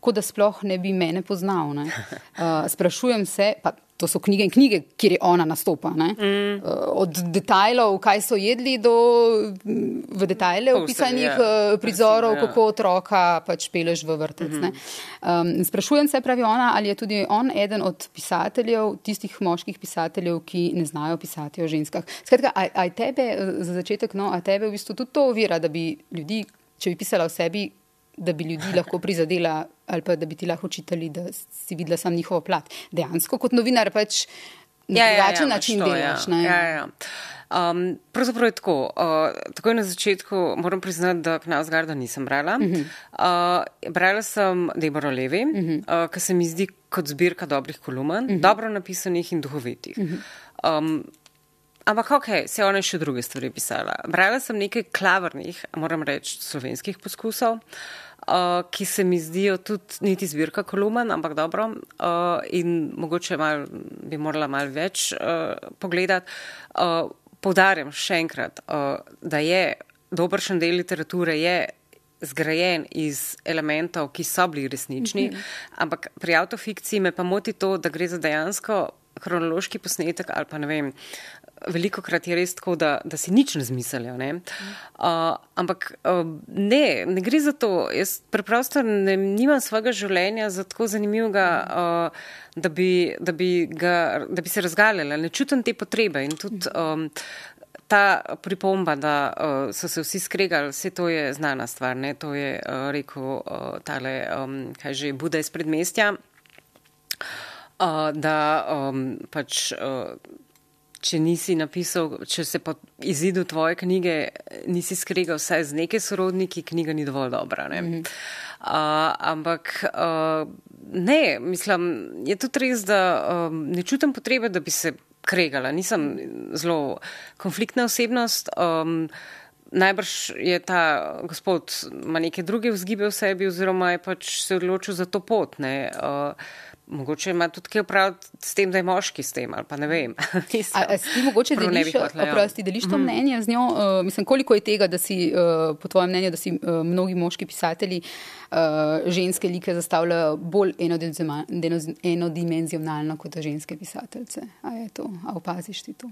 A: kot da sploh ne bi mene poznal. Ne. Uh, *laughs* sprašujem se, pa to so knjige in knjige, kjer je ona nastopa. Mm. Uh, od detajlov, kaj so jedli, do v detajle opisanih yeah. Ja. prizorov, yeah. Ja. kako otroka pač peleš v vrtec. Mm -hmm. um, sprašujem se, pravi ona, ali je tudi on eden od pisateljev, tistih moških pisateljev, ki ne znajo pisati o ženskah. Skratka, a, a tebe, za začetek, no, a tebe v bistvu tudi to ovira, da bi ljudi, če bi pisala o sebi, da bi ljudi lahko prizadela, ali pa da bi ti lahko učitali, da si videla sam njihovo plat. Dejansko, kot novinar, pač na ja, ja, drugačen ja, ja, način to, delaš. Ja.
B: Ja, ja. Um, pravzaprav je tako. Uh, takoj na začetku moram priznati, da Knausgarda nisem brala. Uh -huh. uh, brala sem Debora Levi, uh -huh. uh, ki se mi zdi kot zbirka dobrih kolumn, uh -huh. dobro napisanih in duhovitih. Uh -huh. um, Ampak, ok, se ona še druge stvari pisala. Brala sem nekaj klavrnih, moram reči, slovenskih poskusov. Uh, uh, ki se mi zdijo tudi niti zbirka kolumn, ampak dobro uh, in mogoče mal, bi morala malo več uh, pogledati. Uh, Povdarjam še enkrat, uh, da je dobršen del literature zgrajen iz elementov, ki so bili resnični, mm -hmm. ampak pri avtofikciji me pa moti to, da gre za dejansko kronološki posnetek ali pa ne vem. Veliko krat je res tako, da, da si nič ne zmislijo. Uh, ampak uh, ne, ne gre za to. Jaz preprosto ne, nimam svojega življenja za tako zanimivega, uh, da, bi, da, bi ga, da bi se razgaljala. Ne čutim te potrebe. In tudi um, ta pripomba, da uh, so se vsi skregali, vse to je znana stvar. Ne? To je uh, rekel uh, tale, um, kaj že, Buda iz predmestja. Uh, da um, pač. Uh, če nisi napisal, če se po izidu tvoje knjige nisi skregal vsaj z neke sorodniki, knjiga ni dovolj dobra. Ne? Mm -hmm. uh, ampak uh, ne, mislim, je tudi res, da um, ne čutim potrebe, da bi se kregala. Nisem zelo konfliktna osebnost. Um, Najbrž je ta gospod ima neke druge vzgibe v sebi oziroma je pač se odločil za to pot. Uh, Mogoče ima tudi kaj opraviti s tem, da je moški s tem, ali pa ne vem. *laughs*
A: A, a si mogoče deliš, oprosti, deliš to mhm. mnenje z njo? Uh, mislim, koliko je tega, da si, uh, po tvojem mnenju, da si uh, mnogi moški pisatelji uh, ženske like zastavljajo bolj enodimenzionalno kot ženske pisateljce? A je to, a opaziš ti to?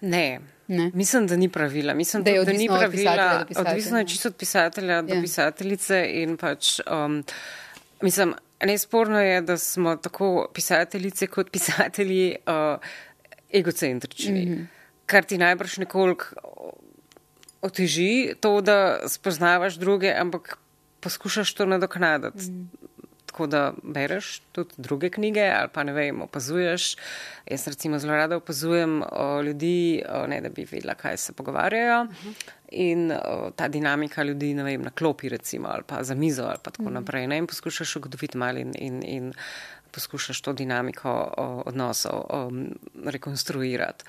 B: Ne. Ne. Mislim, da ni pravila. Mislim, da, da ni pravila. Odvisno je čisto od pisatelja do ja. pisateljice in pač. Um, Mislim, nesporno je, da smo tako pisateljice kot pisatelji uh, egocentrični, mm -hmm. kar ti najbrž nekoliko oteži to, da spoznavaš druge, ampak poskušaš to nadoknaditi. Mm -hmm tako da bereš tudi druge knjige ali pa ne vem, opazuješ. Jaz recimo zelo rada opazujem o, ljudi, o, ne da bi vedela, kaj se pogovarjajo. Uh -huh. In o, ta dinamika ljudi, ne vem, na klopi recimo ali pa za mizo ali pa tako uh -huh. naprej. Ne? In poskušaš ugotoviti malo in, in, in poskušaš to dinamiko o, odnosov o, rekonstruirati.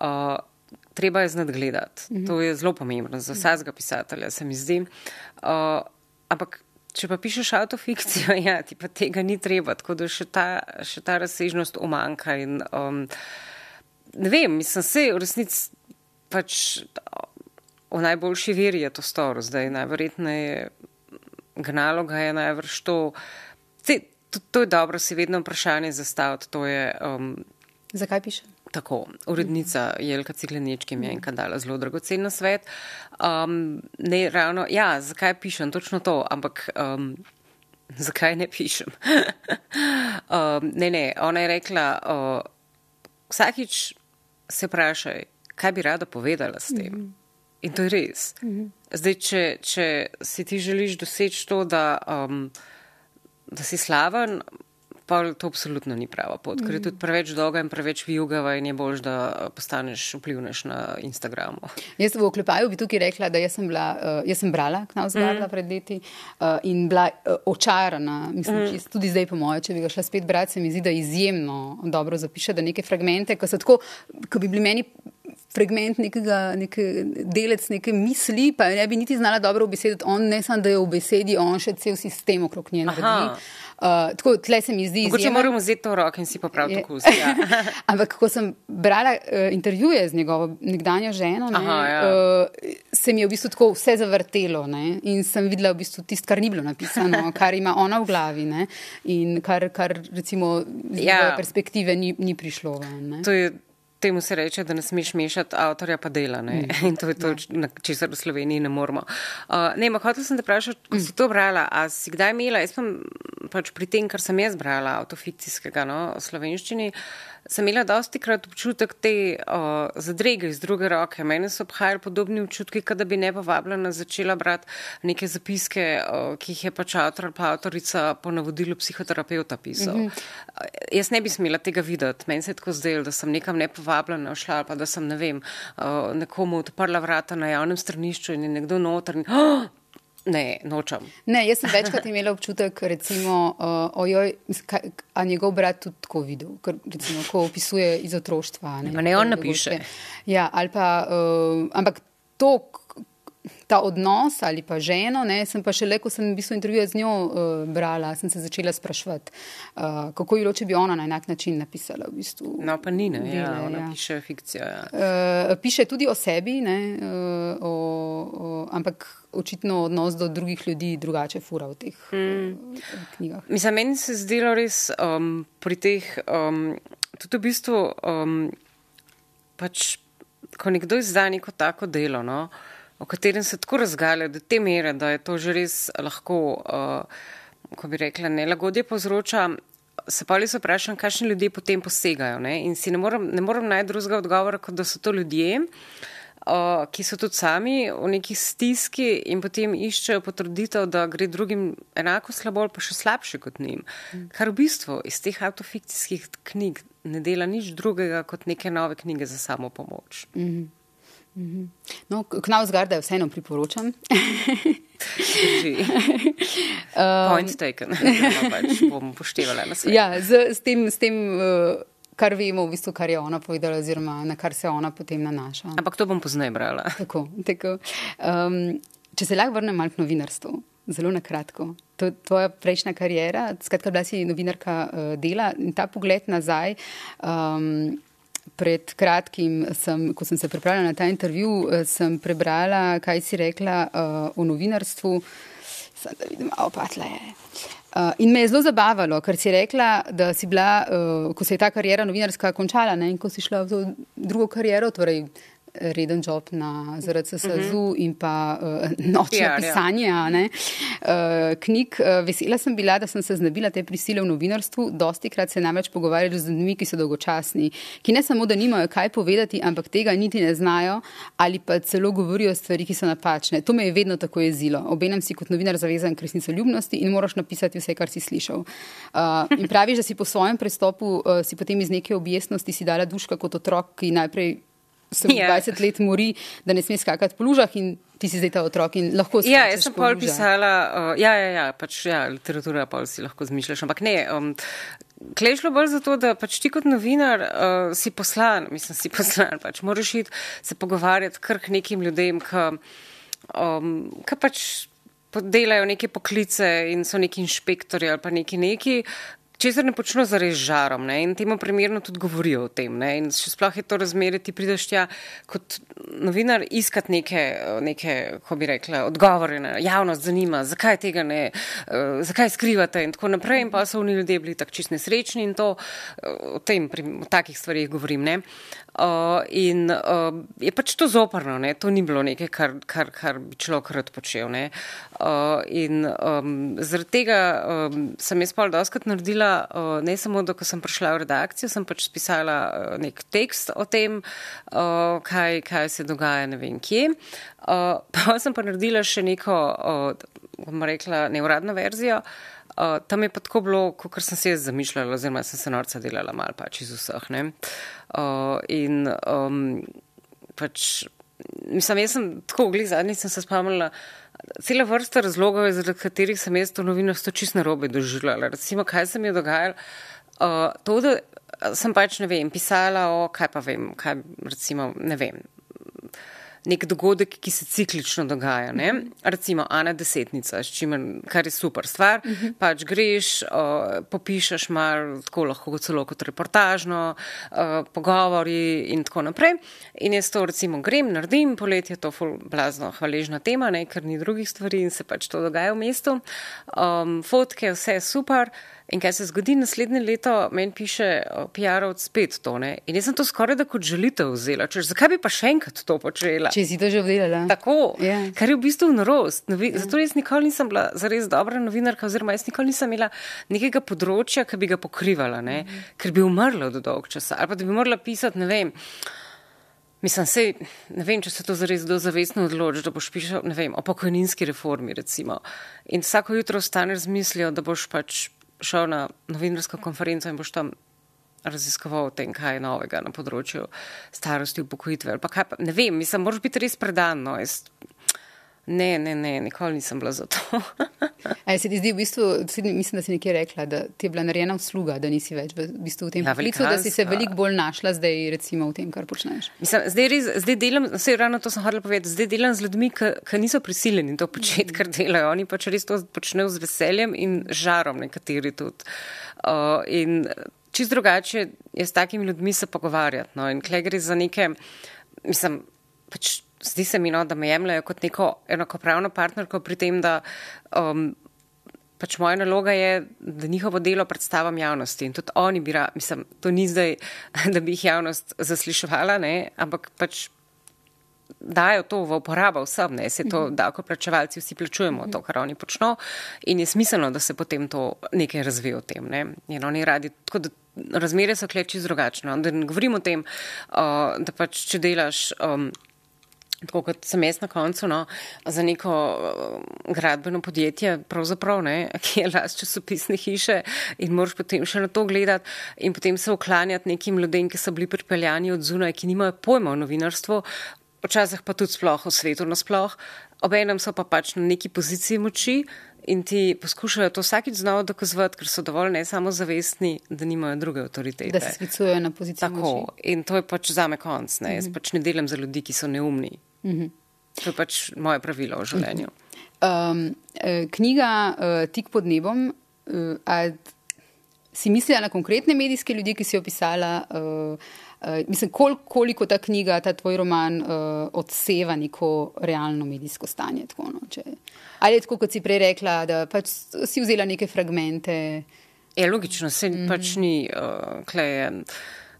B: O, treba je znati gledati. Uh -huh. To je zelo pomembno za vsakega pisatelja, se mi zdi. O, ampak Če pa pišeš avtofikcijo, *laughs* ja, ti pa tega ni treba, tako da še ta, še ta razsežnost umanka. In, um, ne vem, mislim, se v resnici pač v najboljši veri je to storil, zdaj najverjetneje gnalo ga je najvrš to. Te, to. To je dobro, si vedno vprašanje zastaviti. Um,
A: Zakaj pišem?
B: Tako, urednica Jelka Ciglenečki mi je enkrat dala zelo dragocen svet. Um, ne ravno, ja, zakaj pišem, točno to, ampak um, *laughs* zakaj ne pišem? *laughs* um, ne, ne, ona je rekla, uh, vsakič se vprašaj, kaj bi rada povedala s tem. Mm -hmm. In to je res. Mm -hmm. Zdaj, če, če si ti želiš doseči to, da, um, da si slaven, pa to absolutno ni prava pot, ker je tudi preveč dolga in preveč vijugava in je bolj, da postaneš vplivneš na Instagramu. *laughs*
A: Jaz v oklepaju bi tukaj rekla, da jaz sem, bila, uh, jaz sem brala Knaus Garda mm. pred leti uh, in bila očarana. Mislim, mm. tudi zdaj, po moje, če bi ga šla spet brati, se mi zdi, da izjemno dobro zapiše, da neke fragmente, ki so tako, ki bi bili meni. Fragment nekega, neke delec neke misli, pa ne bi niti znala dobro obesediti. On ne samo, da je v besedi, on še cel sistem okrog nje naredi. Uh, tako, tle se mi zdi.
B: Če moramo vzeti to v roke in si popraviti okus. Ja. *laughs*
A: Ampak, ko sem brala uh, intervjuje z njegovo nekdanjo ženo, ne, Aha, ja. uh, se mi je v bistvu tako vse zavrtelo ne, in sem videla v bistvu tisto, kar ni bilo napisano, *laughs* kar ima ona v glavi ne, in kar, kar recimo z ja. perspektive ni, ni prišlo. Ven,
B: Temu se reče, da ne smeš mešati avtorja pa dela. Mm. In to je to, ja. česar v Sloveniji ne moramo. Uh, ne, ma hotel sem te vprašati, ko si to brala, a si kdaj imela, jaz pa pač pri tem, kar sem jaz brala, avtofikcijskega, no, v slovenščini, uh, sem imela dosti krat občutek te o, zadrege iz druge roke. Mene so obhajali podobni občutki, kada bi ne povabljena začela brati neke zapiske, o, ki jih je pač avtor ali pa avtorica po navodilu psihoterapeuta pisal. Mm -hmm. Jaz ne bi smela tega videti. Meni se je tako zdelo, da sem nekam nepovabljena šla ali pa da sem, ne vem, o, nekomu odprla vrata na javnem stranišču in je nekdo noter. Oh, Ne, nočem.
A: Ne, jaz sem večkrat imela občutek, recimo, uh, ojoj, kaj, a njegov brat tudi tako videl, ker, recimo, ko opisuje iz otroštva.
B: Ne, ne on napiše.
A: Ja, ali pa, uh, ampak to, ta odnos ali pa ženo, ne, sem pa šele, ko sem v bistvu intervjuje z njo uh, brala, sem se začela sprašvati, uh, kako bi bilo, če bi ona na enak način napisala. V bistvu,
B: no, pa ni, ne, dele, ja, ona ja. piše fikcijo. Ja.
A: Uh, piše tudi o sebi, ne, uh, o, o, ampak očitno odnos do drugih ljudi drugače fura v teh mm. knjigah.
B: Mislim, meni se zdelo res um, pri teh, um, tudi v bistvu, um, pač, ko nekdo izda neko tako delo, no, uh, o katerem se tako razgalja do te mere, da je to že res lahko, uh, ko bi rekla, nelagodje povzroča. Se pa res vprašam, kakšni ljudje potem posegajo. Ne? In si ne morem, ne morem najti drugega odgovora, kot da so to ljudje, uh, ki so tudi sami v neki stiski in potem iščejo potruditev, da gre drugim enako slabo ali pa še slabše kot njim. Mm. Kar v bistvu iz teh autofikcijskih knjig ne dela nič drugega kot neke nove knjige za samo pomoč. Mm -hmm.
A: No, Knausgarda je vseeno priporočam. *laughs*
B: Point taken. *laughs* No, pač bom poštevala na svet.
A: Ja, z, s tem, s tem uh, kar vemo, v bistvu, kar je ona povedala, oziroma na kar se ona potem nanaša.
B: Ampak to bom poznaj brala.
A: Tako, tako. Um, če se lahko vrnem malo k novinarstvu, zelo na kratko. To, tvoja prejšnja karijera, skratka, bila si novinarka uh, dela in ta pogled nazaj. Um, Pred kratkim, sem, ko sem se pripravljala na ta intervju, eh, sem prebrala, kaj si rekla uh, o novinarstvu. Sem da vidim, opatla je. Uh, in me je zelo zabavalo, ker si rekla, da si bila, uh, ko se je ta karijera novinarska končala ne, in ko si šla v drugo kariero, torej reden job na ZRCSU uh -huh. in pa uh, nočno ja, pisanje ja. ne, uh, knjig. Uh, vesela sem bila, da sem se znebila te prisile v novinarstvu. Dosti krat se namreč pogovarjali z ljudmi, ki so dolgočasni, ki ne samo, da nimajo kaj povedati, ampak tega niti ne znajo ali pa celo govorijo stvari, ki so napačne. To me je vedno tako jezilo. Obenem si kot novinar zavezan k resnici ljubnosti in moraš napisati vse, kar si slišal. Uh, in praviš, da si po svojem prestopu, uh, si potem iz neke objestnosti si dala duška kot otrok, ki najprej se yeah. 20 let mori, da ne sme skakati po lužah in ti si zdaj ta otrok in lahko
B: se. Ja, jaz sem pol pisala, uh, ja, ja, ja, pač ja, literatura pa si lahko zmišljaš, ampak ne. Um, Klešlo bolj zato, da pač ti kot novinar uh, si poslan, mislim, si poslan, *laughs* pač moraš iti se pogovarjati kar k nekim ljudem, ki um, pač delajo neke poklice in so neki inšpektori ali pa neki neki, česar ne počnejo za res žarom ne? in temu primerno tudi govorijo o tem. Ne? In še sploh je to razmerje, ti prideš tja kot novinar iskat neke, neke ko bi rekla, odgovore na javnost zanima, zakaj tega ne, uh, zakaj skrivate in tako naprej. In pa so oni ljudje bili tako čist nesrečni in to uh, o tem, pri, o takih stvarih govorim. Ne? Uh, in uh, je pač to zoprno, ne? to ni bilo nekaj, kar, kar, kar bi človek rad počel. Uh, in um, zaradi tega um, sem jaz pa doskrat naredila uh, ne samo, da ko sem prišla v redakcijo, sem pač spisala uh, nek tekst o tem, uh, kaj, kaj se dogaja ne vem kje. Uh, *laughs* pa sem pa naredila še neko, uh, bom rekla, neuradno verzijo. Uh, tam je pa tako bilo, kot sem se jaz zamišljala, oziroma sem se norca delala mal pač iz vseh. Uh, in um, pač, mislim, jaz sem tako, glih zadnji sem se spomnila. Cela vrsta razlogov, zaradi katerih sem jaz to novinarstvo čisto narobe doživljala. Recimo, kaj se mi je dogajalo? Uh, to, da sem pač, ne vem, pisala o, kaj pa vem, kaj, recimo, ne vem, nek dogodek, ki se ciklično dogaja. Ne? Recimo, Ana desetnica, čimer, kar je super stvar. Uh -huh. Pač greš, uh, popišeš malo, tako lahko celo kot reportažno, uh, pogovori in tako naprej. In jaz to recimo grem, naredim, poletje je to blazno hvaležna tema, ne? ker ni drugih stvari in se pač to dogaja v mestu. Um, fotke, vse je super. In kaj se zgodi naslednje leto, meni piše PR-ovc spet to. Ne? In jaz sem to skoraj da kot želitev vzela. Če, zakaj bi pa še enkrat to počela?
A: Če si to že vzela.
B: Tako, yeah. Ja. kar je v bistvu norost. Novi, yeah. Zato jaz nikoli nisem bila zares dobra novinarka, oziroma jaz nikoli nisem imela nekega področja, ki bi ga pokrivala, mm -hmm. ker bi umrla do dolg časa. Ali pa da bi morala pisati, ne vem. Mislim, sej, ne vem, če se to zares do zavestno odloči, da boš pisal, ne vem, o pokojninski reformi, recimo. In vsako jutro ostaneš z mislijo, da boš pač šel na novinarsko konferenco in boš tam raziskoval o tem, kaj je novega na področju starosti, upokojitve. Ne vem, mislim, moraš biti res predan. No, jaz, ne, ne, ne, nikoli nisem bila za to. *laughs*
A: A se ti zdi v bistvu, mislim, da si nekje rekla, da ti je bila narejena usluga, da nisi več v, bistvu v tem ja, poklicu, da si se veliko bolj našla zdaj recimo v tem, kar počneš?
B: Mislim, zdaj, res, zdaj delam, vse ravno to sem hodila povedati, zdaj delam z ljudmi, ki niso prisiljeni to početi, kar delajo. Oni pač res to počnejo z veseljem in žarom nekateri tudi. Uh, in čist drugače je s takimi ljudmi se pogovarjati. No, in klej gre za neke, mislim, pač zdi se mi, no, da me jemljajo kot neko enakopravno partnerko pri tem, da um, pač moja naloga je, da njihovo delo predstavim javnosti. In tudi oni bi, ra, mislim, to ni zdaj, *laughs* da bi jih javnost zasliševala, ne, ampak pač dajo to v uporabo vsem, ne, se to, da ako plačevalci vsi plačujemo to, kar oni počno in je smiselno, da se potem to nekaj razvije v tem, ne. In oni radi, tako da razmere so kleči drugačno. Da ne govorim o tem, uh, da pač če delaš. Um, Tako kot sem jaz na koncu, no, za neko gradbeno podjetje, pravzaprav, ne, ki je las časopisne hiše in moraš potem še na to gledati in potem se oklanjati nekim ljudem, ki so bili pripeljani od zunaj, ki nimajo pojma o novinarstvu, včasih pa tudi sploh o svetu nasploh, obenem so pa pač na neki poziciji moči in ti poskušajo to vsakič znova dokazovati, ker so dovolj ne samo zavestni, da nimajo druge avtoritete.
A: Da se sklicujejo na pozicijo.
B: Tako. Moči. In to je pač zame konc. Ne? Jaz mm -hmm. pač ne delam za ljudi, ki so neumni. -hmm. To je pač moje pravilo v življenju.
A: -hmm. um, knjiga uh, Tik pod nebom. Uh, si mislila na konkretne medijske ljudi, ki si jo pisala? Uh, Uh, mislim, kol, koliko ta knjiga, ta tvoj roman uh, odseva neko realno medijsko stanje. Tako, no, če, ali je tako, kot si prej rekla, da pač si vzela neke fragmente?
B: Je logično, se mm -hmm. pač ni uh, kleje.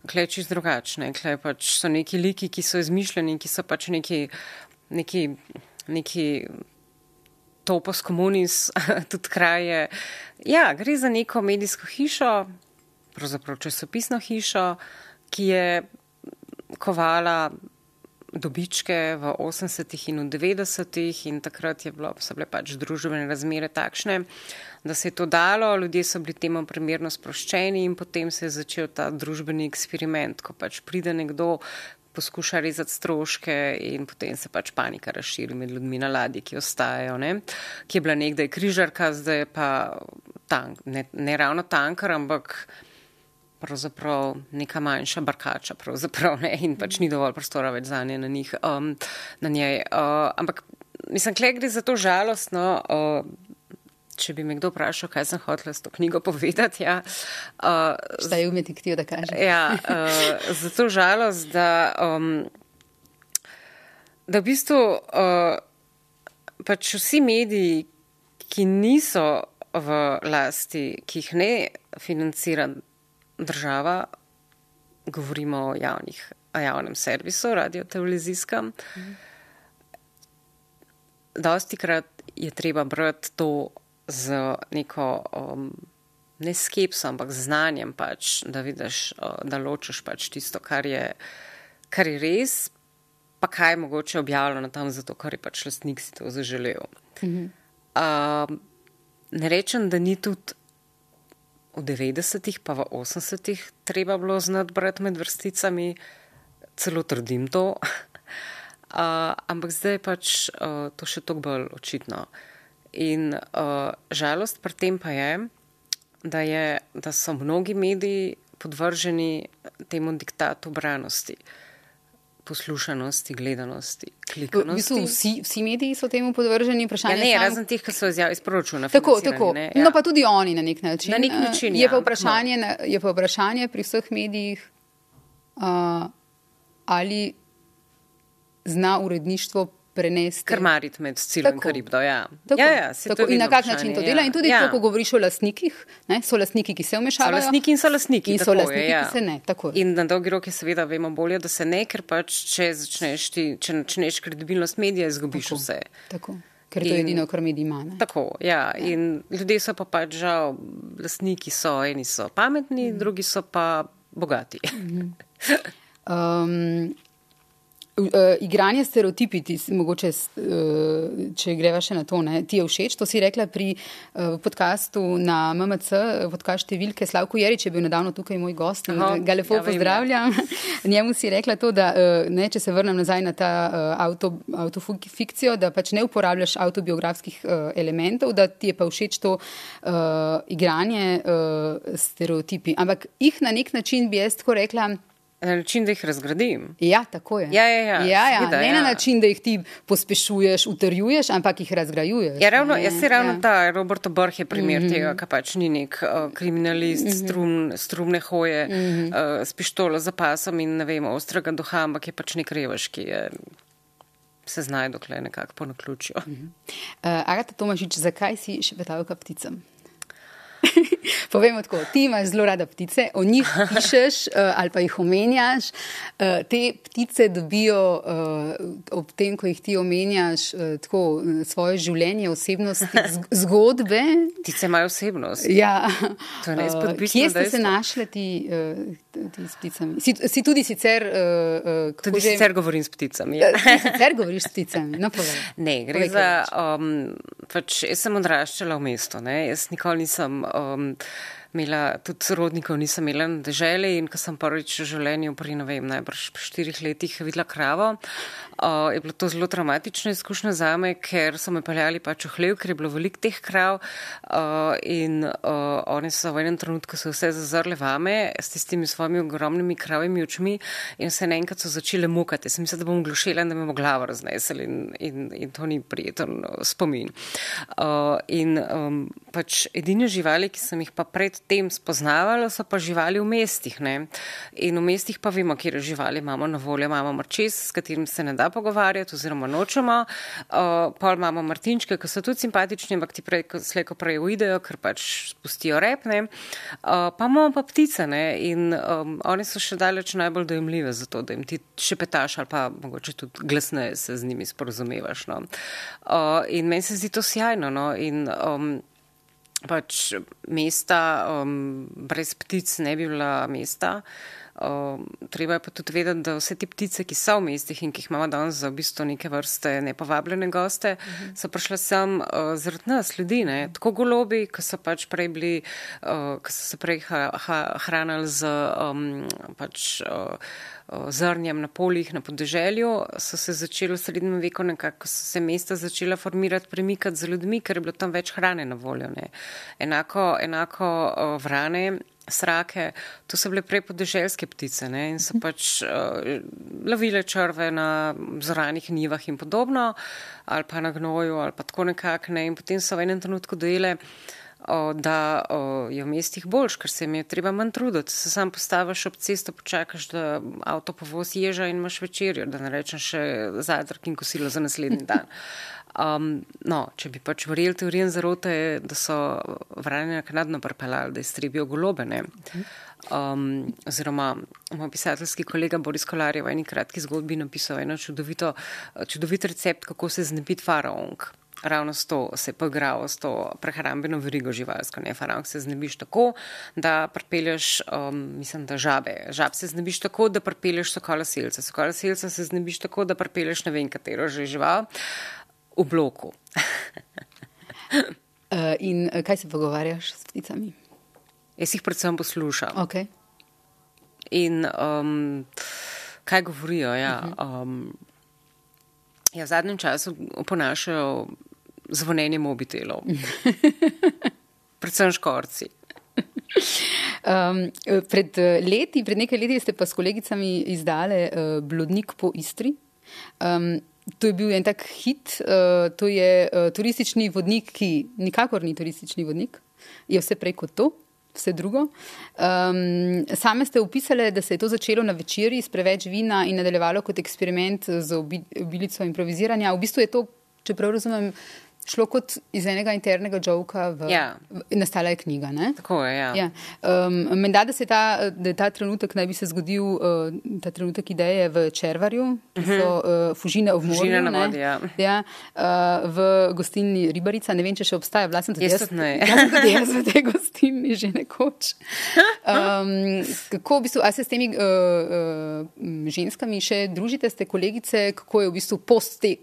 B: Klej čist drugačne, klej pač so neki liki, ki so izmišljeni, ki so pač neki, neki, neki topos komunis, *laughs* tudi kraje. Ja, gre za neko medijsko hišo, pravzaprav časopisno hišo, ki je kovala dobičke v 80-ih in v 90-ih in takrat bilo, so bile pač družbene razmere takšne, da se je to dalo, ljudje so bili temu primerno sproščeni in potem se je začel ta družbeni eksperiment, ko pač pride nekdo, poskuša rezati stroške in potem se pač panika razširi med ljudmi na ladji, ki ostajajo, ne? ki je bila nekdaj križarka, zdaj pa tank, ne, ne ravno tankar, ampak pravzaprav neka manjša barkača, ne, in pač ni dovolj prostora več za nje na, njih, um, na njej. Uh, ampak mislim, kle gre za to žalostno. Uh, Če bi me kdo vprašal, kaj sem hotel s to knjigo povedati. Ja,
A: uh, Zdaj je umeti, kdo da kaže.
B: Ja, uh, zato žalost, da, um, da v bistvu uh, pač vsi mediji, ki niso v lasti, ki jih ne financira država, govorimo o, javnih, o javnem servisu, radio-televizijskem. Mhm. Dosti krat je treba brati to z neko um, ne skepso, ampak z znanjem, pač, da vidiš, da ločeš pač tisto, kar je, kar je res, pa kaj je mogoče objavljeno tam, zato ker je pač lastnik si to zaželel. Mhm. Uh, ne rečem, da ni tudi v 90-ih, pa v 80-ih treba bilo znati brati med vrsticami, celo trdim to. *laughs* Uh, ampak zdaj je pač uh, to še toliko bolj očitno. In uh, žalost pri tem pa je da, je, da so mnogi mediji podvrženi temu diktatu branosti. Uh, poslušanosti, gledanosti, klikanosti.
A: V bistvu vsi, vsi mediji so temu podvrženi, vprašanje
B: ja, ne, sam... razen teh, ki so iz proračuna.
A: Tako, tako. Ja. No, pa tudi oni na nek način.
B: Na nek način
A: je, ja. pa vprašanje, no. je pa vprašanje pri vseh medijih, uh, ali zna uredništvo prenesti.
B: Krmariti med cilom in karibdo. Ja.
A: Tako, ja, ja, tako, in na kak način to dela. Ja. In tudi, ja. ko govoriš o lastnikih, ne, so lastniki, ki se vmešavajo.
B: So lastniki in so lastniki.
A: In so lastniki, je, ja. ki se ne. Tako.
B: In na dolgi rok je seveda vemo bolje, da se ne, ker pač, če začneš, ti, če začneš kredibilnost medija, izgubiš
A: tako,
B: vse.
A: Tako. Ker to je edino, kar mediji ima.
B: Tako, ja. ja. In ljudje so pa pač žal, lastniki so, eni so pametni, mm. drugi so pa bogati.
A: Mm -hmm. *laughs* um, Uh, igranje stereotipi, ti, mogoče, uh, če greva še na to, ne, ti je všeč. To si rekla pri uh, podkastu na MMC, podkast številke Slavko Jerič je bil nedavno tukaj moj gost in Aha, ga lepo ja, pozdravljam. *laughs* Njemu si rekla to, da uh, ne, če se vrnem nazaj na ta uh, auto, autofikcijo, da pač ne uporabljaš autobiografskih uh, elementov, da ti je pa všeč to uh, igranje uh, stereotipi. Ampak jih na nek način bi jaz tako rekla.
B: Na način, da jih razgradim.
A: Ja, tako je.
B: Ja, ja, ja.
A: Ja, ja. Sveda, ne ja. na način, da jih ti pospešuješ, utrjuješ, ampak jih razgrajuješ.
B: Ja, ravno, jaz si ravno ja. ta Robert Borh je primer mm -hmm. tega, kaj pač ni nek uh, kriminalist, mm -hmm. strum, strumne hoje mm -hmm. uh, s pištolo za pasom in ne vem, ostrega duha, ampak je pač nek revaš, ki je. Se znajo, dokler nekako po naključju. Uh -huh.
A: uh, Agata Tomažič, zakaj si še petalka pticam? *laughs* Povemo tako, ti imaš zelo rada ptice, o njih *laughs* pišeš uh, ali pa jih omenjaš. Uh, te ptice dobijo uh, ob tem, ko jih ti omenjaš, uh, tako svoje življenje, osebnost, *laughs* zgodbe.
B: Ptice imajo osebnost.
A: Ja.
B: To je neizpodbitno.
A: Uh, kje ste se našli ti, uh, ti s pticami? Si, si tudi sicer. Uh,
B: uh, tudi že... sicer govorim s pticami. Ja.
A: sicer govoriš s pticami. No,
B: ne, gre povej, za. Um, pač, jaz sem odraščala v mestu, ne? jaz nikoli nisem. Um, imela tudi sorodnikov, nisem imela na deželi in ko sem prvič v življenju pri, ne vem, najbrž štirih letih videla kravo, uh, je bilo to zelo traumatična izkušnja za me, ker so me peljali pač v hlev, ker je bilo veliko teh krav uh, in uh, oni so v enem trenutku se vse zazrle vame s tistimi svojimi ogromnimi kravimi očmi in se naenkrat so začele mukati. Sem mislila, da bom glušila in da me bo glavo raznesel in, in, in to ni prijeten spomin. Uh, in um, pač edine živali, ki sem jih pa pred tem spoznavalo, so pa živali v mestih. Ne? In v mestih pa vemo, kje živali imamo na voljo. Imamo mrčes, s katerim se ne da pogovarjati, oziroma nočemo. Uh, pol imamo martinčke, ki so tudi simpatični, ampak ti prej, slejko prej uidejo, ker pač spustijo repne. Uh, pa imamo pa ptice ne? in um, oni so še daleč najbolj dojemljive za to, da jim ti še petaš ali pa mogoče tudi glasneje se z njimi sporozumevaš. No? Uh, in meni se zdi to sjajno. No? In, um, pač mesta, um, brez ptic ne bi bila mesta. Um, treba je pa tudi vedeti, da vse te ptice, ki so v mestih in ki jih imamo danes za v bistvu neke vrste nepovabljene goste, uh -huh. so prišle sem uh, zaradi nas, ljudi, ne? tako golobi, ki so pač prej bili, uh, ki so se prej ha, ha, hranili z um, pač. Uh, zrnjem na poljih na podeželju, so se začeli v srednjem veku nekako, so se mesta začela formirati, premikati z ljudmi, ker je bilo tam več hrane na voljo. Ne. Enako, enako vrane, srake, to so bile prej podeželske ptice ne, in so pač uh, lovile črve na zoranih nivah in podobno, ali pa na gnoju, ali pa tako nekako ne, in potem so v enem trenutku dojele, uh, da je v mestih boljš, ker se jim je treba manj truditi. Se sam postaviš ob cesto, počakaš, da avto povozi ježa in imaš večerjo, da ne rečem še zajtrk in kosilo za naslednji dan. Um, no, če bi pač verjeli teorijem zarote, da so vranje naknadno prepeljali, da iztrebijo golobe. Um, oziroma, moj pisateljski kolega Boris Kolar je v eni kratki zgodbi napisal eno čudovito, čudovit recept, kako se znebiti faraonk ravno s to se poigral, s to prehrambeno verigo živalsko. Ne, faraon se znebiš tako, da pripelješ, um, mislim, da žabe. Žab se znebiš tako, da pripelješ sokola selca. Sokola selca se znebiš tako, da pripelješ ne vem katero že žival v bloku.
A: uh, *laughs* in uh, kaj se pogovarjaš s pticami?
B: Jaz jih predvsem poslušam.
A: Okay.
B: In um, kaj govorijo? Ja, uh -huh. um, ja, v zadnjem času oponašajo zvonjenje mobitelov. *laughs* Predvsem škorci.
A: Um, pred leti, pred nekaj leti ste pa s kolegicami izdali uh, Blodnik po Istri. Um, to je bil en tak hit, uh, to je uh, turistični vodnik, ki nikakor ni turistični vodnik, je vse prej kot to. Vse drugo. Um, same ste opisali, da se je to začelo na večerji s preveč vina in nadaljevalo kot eksperiment z obilico improviziranja. V bistvu je to, če prav razumem, šlo kot iz enega internega žovka, v,
B: Ja.
A: nastala je knjiga. Ne?
B: Tako je, ja.
A: Ja. Um, Menda, da ta, da ta trenutek naj bi se zgodil, uh, ta trenutek ideje v Červarju, ki so uh, Fužine v morju.
B: Fužine vodi, ja.
A: Ja, uh, v gostilni Ribarica, ne vem, če še obstaja, bila sem tudi
B: Jaz ne. *laughs*
A: Jaz sem tudi jaz v tej gostilni že nekoč. *laughs* Um, kako v bistvu, a se s temi uh, uh, ženskami še družite, ste kolegice, kako je v bistvu post te,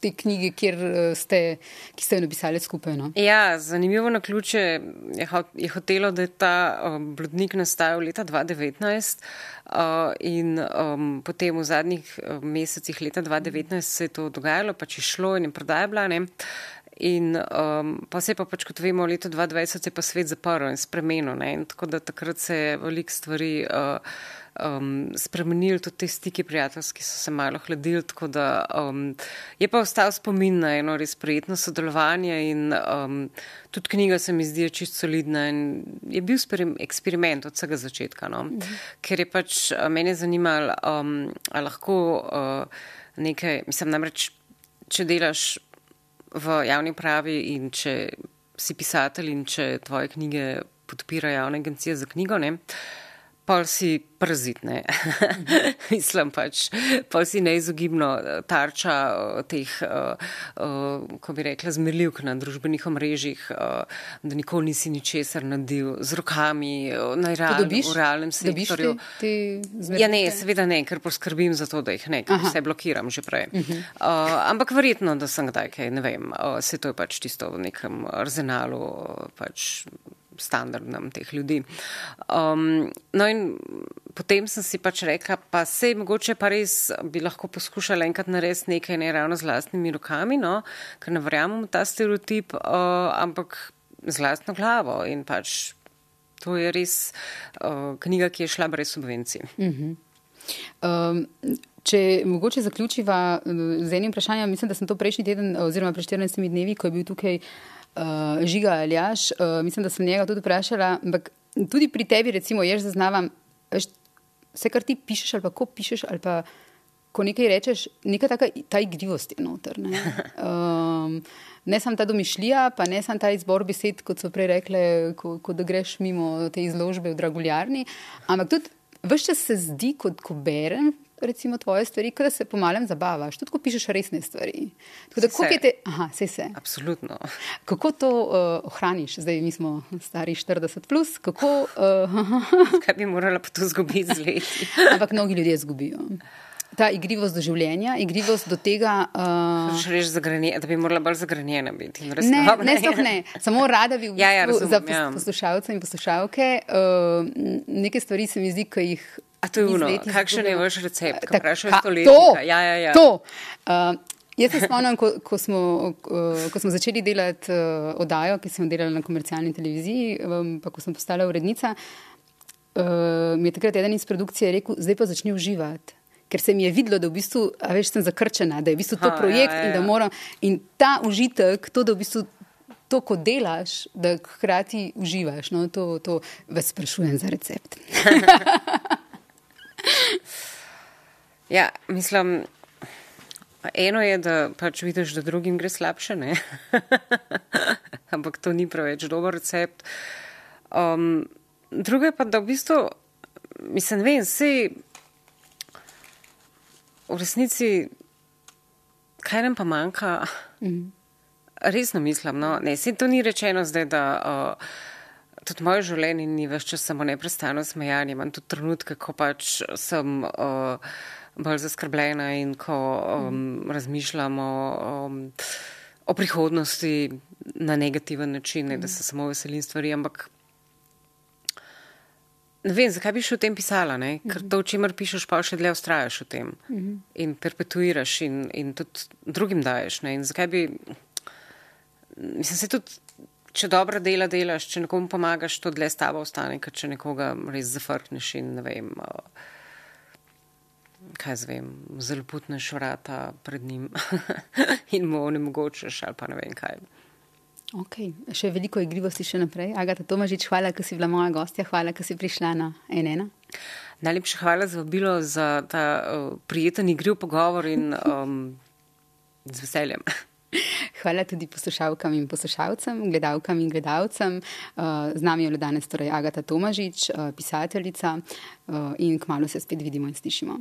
A: te knjige, uh, ste, ki ste jo napisali skupaj? No?
B: Ja, zanimivo na ključe je, je hotelo, da je ta um, blodnik nastajal leta 2019 uh, in um, potem v zadnjih um, mesecih leta 2019 se je to dogajalo, pač je šlo in je prodaja bila. Ne? In um, pa se pa pač, kot vemo, v letu 2020 se je pa svet zaprl in spremenil. Ne? In tako da takrat se je veliko stvari uh, um, spremenil, tudi te stiki prijateljski so se malo hladili, tako da um, je pa ostal spomin na eno res prijetno sodelovanje in um, tudi knjiga se mi zdi je čisto solidna in je bil sperim- eksperiment od vsega začetka, no? ker je pač uh, mene zanimalo, um, a lahko uh, nekaj, mislim namreč, če delaš v javni pravi in če si pisatelj in če tvoje knjige podpira javna agencija za knjigo, ne, pol si parazit, ne. *laughs* Mislim pač, pol si neizogibno eh, tarča eh, teh, uh, uh, ko bi rekla, zmerljivk na družbenih omrežjih, uh, da nikoli nisi ničesar nadil z rokami, uh, na realnem,
A: dobiš?
B: v realnem sektorju.
A: te, te?
B: Ja, ne, seveda ne, ker poskrbim za to, da jih ne, ker vse blokiram že prej. Uh -huh. uh, ampak verjetno, da sem kdaj kaj, ne vem, uh, se to je pač tisto v nekem arzenalu, uh, pač standardnem teh ljudi. Um, no in potem sem si pač rekla, pa sej mogoče pa res bi lahko poskušala enkrat narediti nekaj ne ravno z lastnimi rokami, no, ker ne verjamem v ta stereotip, uh, ampak z lastno glavo in pač to je res uh, knjiga, ki je šla brez subvencij.
A: Um, če mogoče zaključiva uh, z enim vprašanjem, mislim, da sem to prejšnji teden, oziroma pred 14 dnevi, ko je bil tukaj uh, Žiga Aljaš, uh, mislim, da sem njega tudi vprašala, ampak tudi pri tebi, recimo, jaz zaznavam, veš, vse, kar ti pišeš, ali pa ko pišeš, ali pa ko nekaj rečeš, neka taka ta igrivost je noter. Ne, *laughs* um, ne samo ta domišljija, pa ne samo ta izbor besed, kot so prej rekle, ko, ko da greš mimo te izložbe v Draguljarni, ampak tudi vse čas se zdi, kot ko berem. Recimo tvoje stvari, kot da se pomalem zabavaš, tudi ko pišeš resne stvari. Tako da, koliko je te, aha, vse se.
B: Absolutno.
A: Kako to uh, ohraniš? Zdaj, mi smo stari 40, plus, kako, uh, *laughs*
B: Kaj bi morala pa to zgubiti z leti? *laughs*
A: ampak mnogi ljudje izgubijo. Ta igrivost do življenja, igrivost do tega. Uh,
B: reči, zagranje- da bi morala bolj zagranjena biti.
A: Ne, ne, sploh ne. Samo rada bi v *laughs*
B: Ja, ja,
A: bistvu
B: razumem,
A: za pos-
B: ja.
A: poslušalce in poslušalke uh, neke stvari se mi zdi, ki jih.
B: A to je ono, kakšen je vaš recept, ko
A: Tak-
B: vprašajo
A: ka-
B: stoletnika?
A: To,
B: Ja, ja, ja.
A: to. Uh, jaz se spomnim, ko, ko, smo, uh, ko smo začeli delati uh, oddajo, ki sem jo delala na komercialni televiziji, um, pa ko sem postala urednica, uh, mi je takrat eden iz produkcije rekel, zdaj pa začni uživati. Ker se mi je videlo, da v bistvu, veš, sem zakrčena, da je v bistvu to
B: Aha,
A: projekt
B: ja, ja,
A: in da
B: ja.
A: moram. In ta užitek, to, da v bistvu to, ko delaš, da hkrati uživaš, no, to, to vas sprašujem za recept. *laughs* *laughs*
B: Ja, mislim, eno je, da pač vidiš, da drugim gre slabše, ne? *laughs* ampak to ni preveč dober recept. Um, drugo je pa, da v bistvu, mislim, vem, vsi v resnici, kaj nam pa manjka. Resno mislim, no, ne, se to ni rečeno zdaj, da uh, tudi moje življenje ni več čas samo neprestano smejanje, imam tudi trenutke, ko pač sem uh, bolj zaskrbljena in ko um, razmišljam o, um, o prihodnosti na negativen način, ne, da se samo veselim stvari, ampak ne vem, zakaj bi še o tem pisala, ne? ker to, o čemer pišeš, pa še dlje ustrajaš v tem in perpetuiraš in, in tudi drugim daješ. Ne? In zakaj bi, mislim, se tudi, če dobro dela delaš, če nekomu pomagaš, to dlje s tabo ostane, ker če nekoga res zafrkneš in ne vem. Uh, Kaj zvem, zelo putneš vrata pred njim *laughs* in mu onemogočaš, ali pa ne vem kaj.
A: Okay. Še veliko igrivosti še naprej. Agata Tomažič, hvala, ker si bila moja gostja, hvala, ker si prišla na NN.
B: Najlepša hvala za vabilo, za ta uh, prijeten igriv pogovor in *laughs* um, z veseljem.
A: Hvala tudi poslušalkam in poslušalcem, gledalkam in gledalcem. Z nami je danes torej Agata Tomažič, pisateljica in kmalo se spet vidimo in slišimo.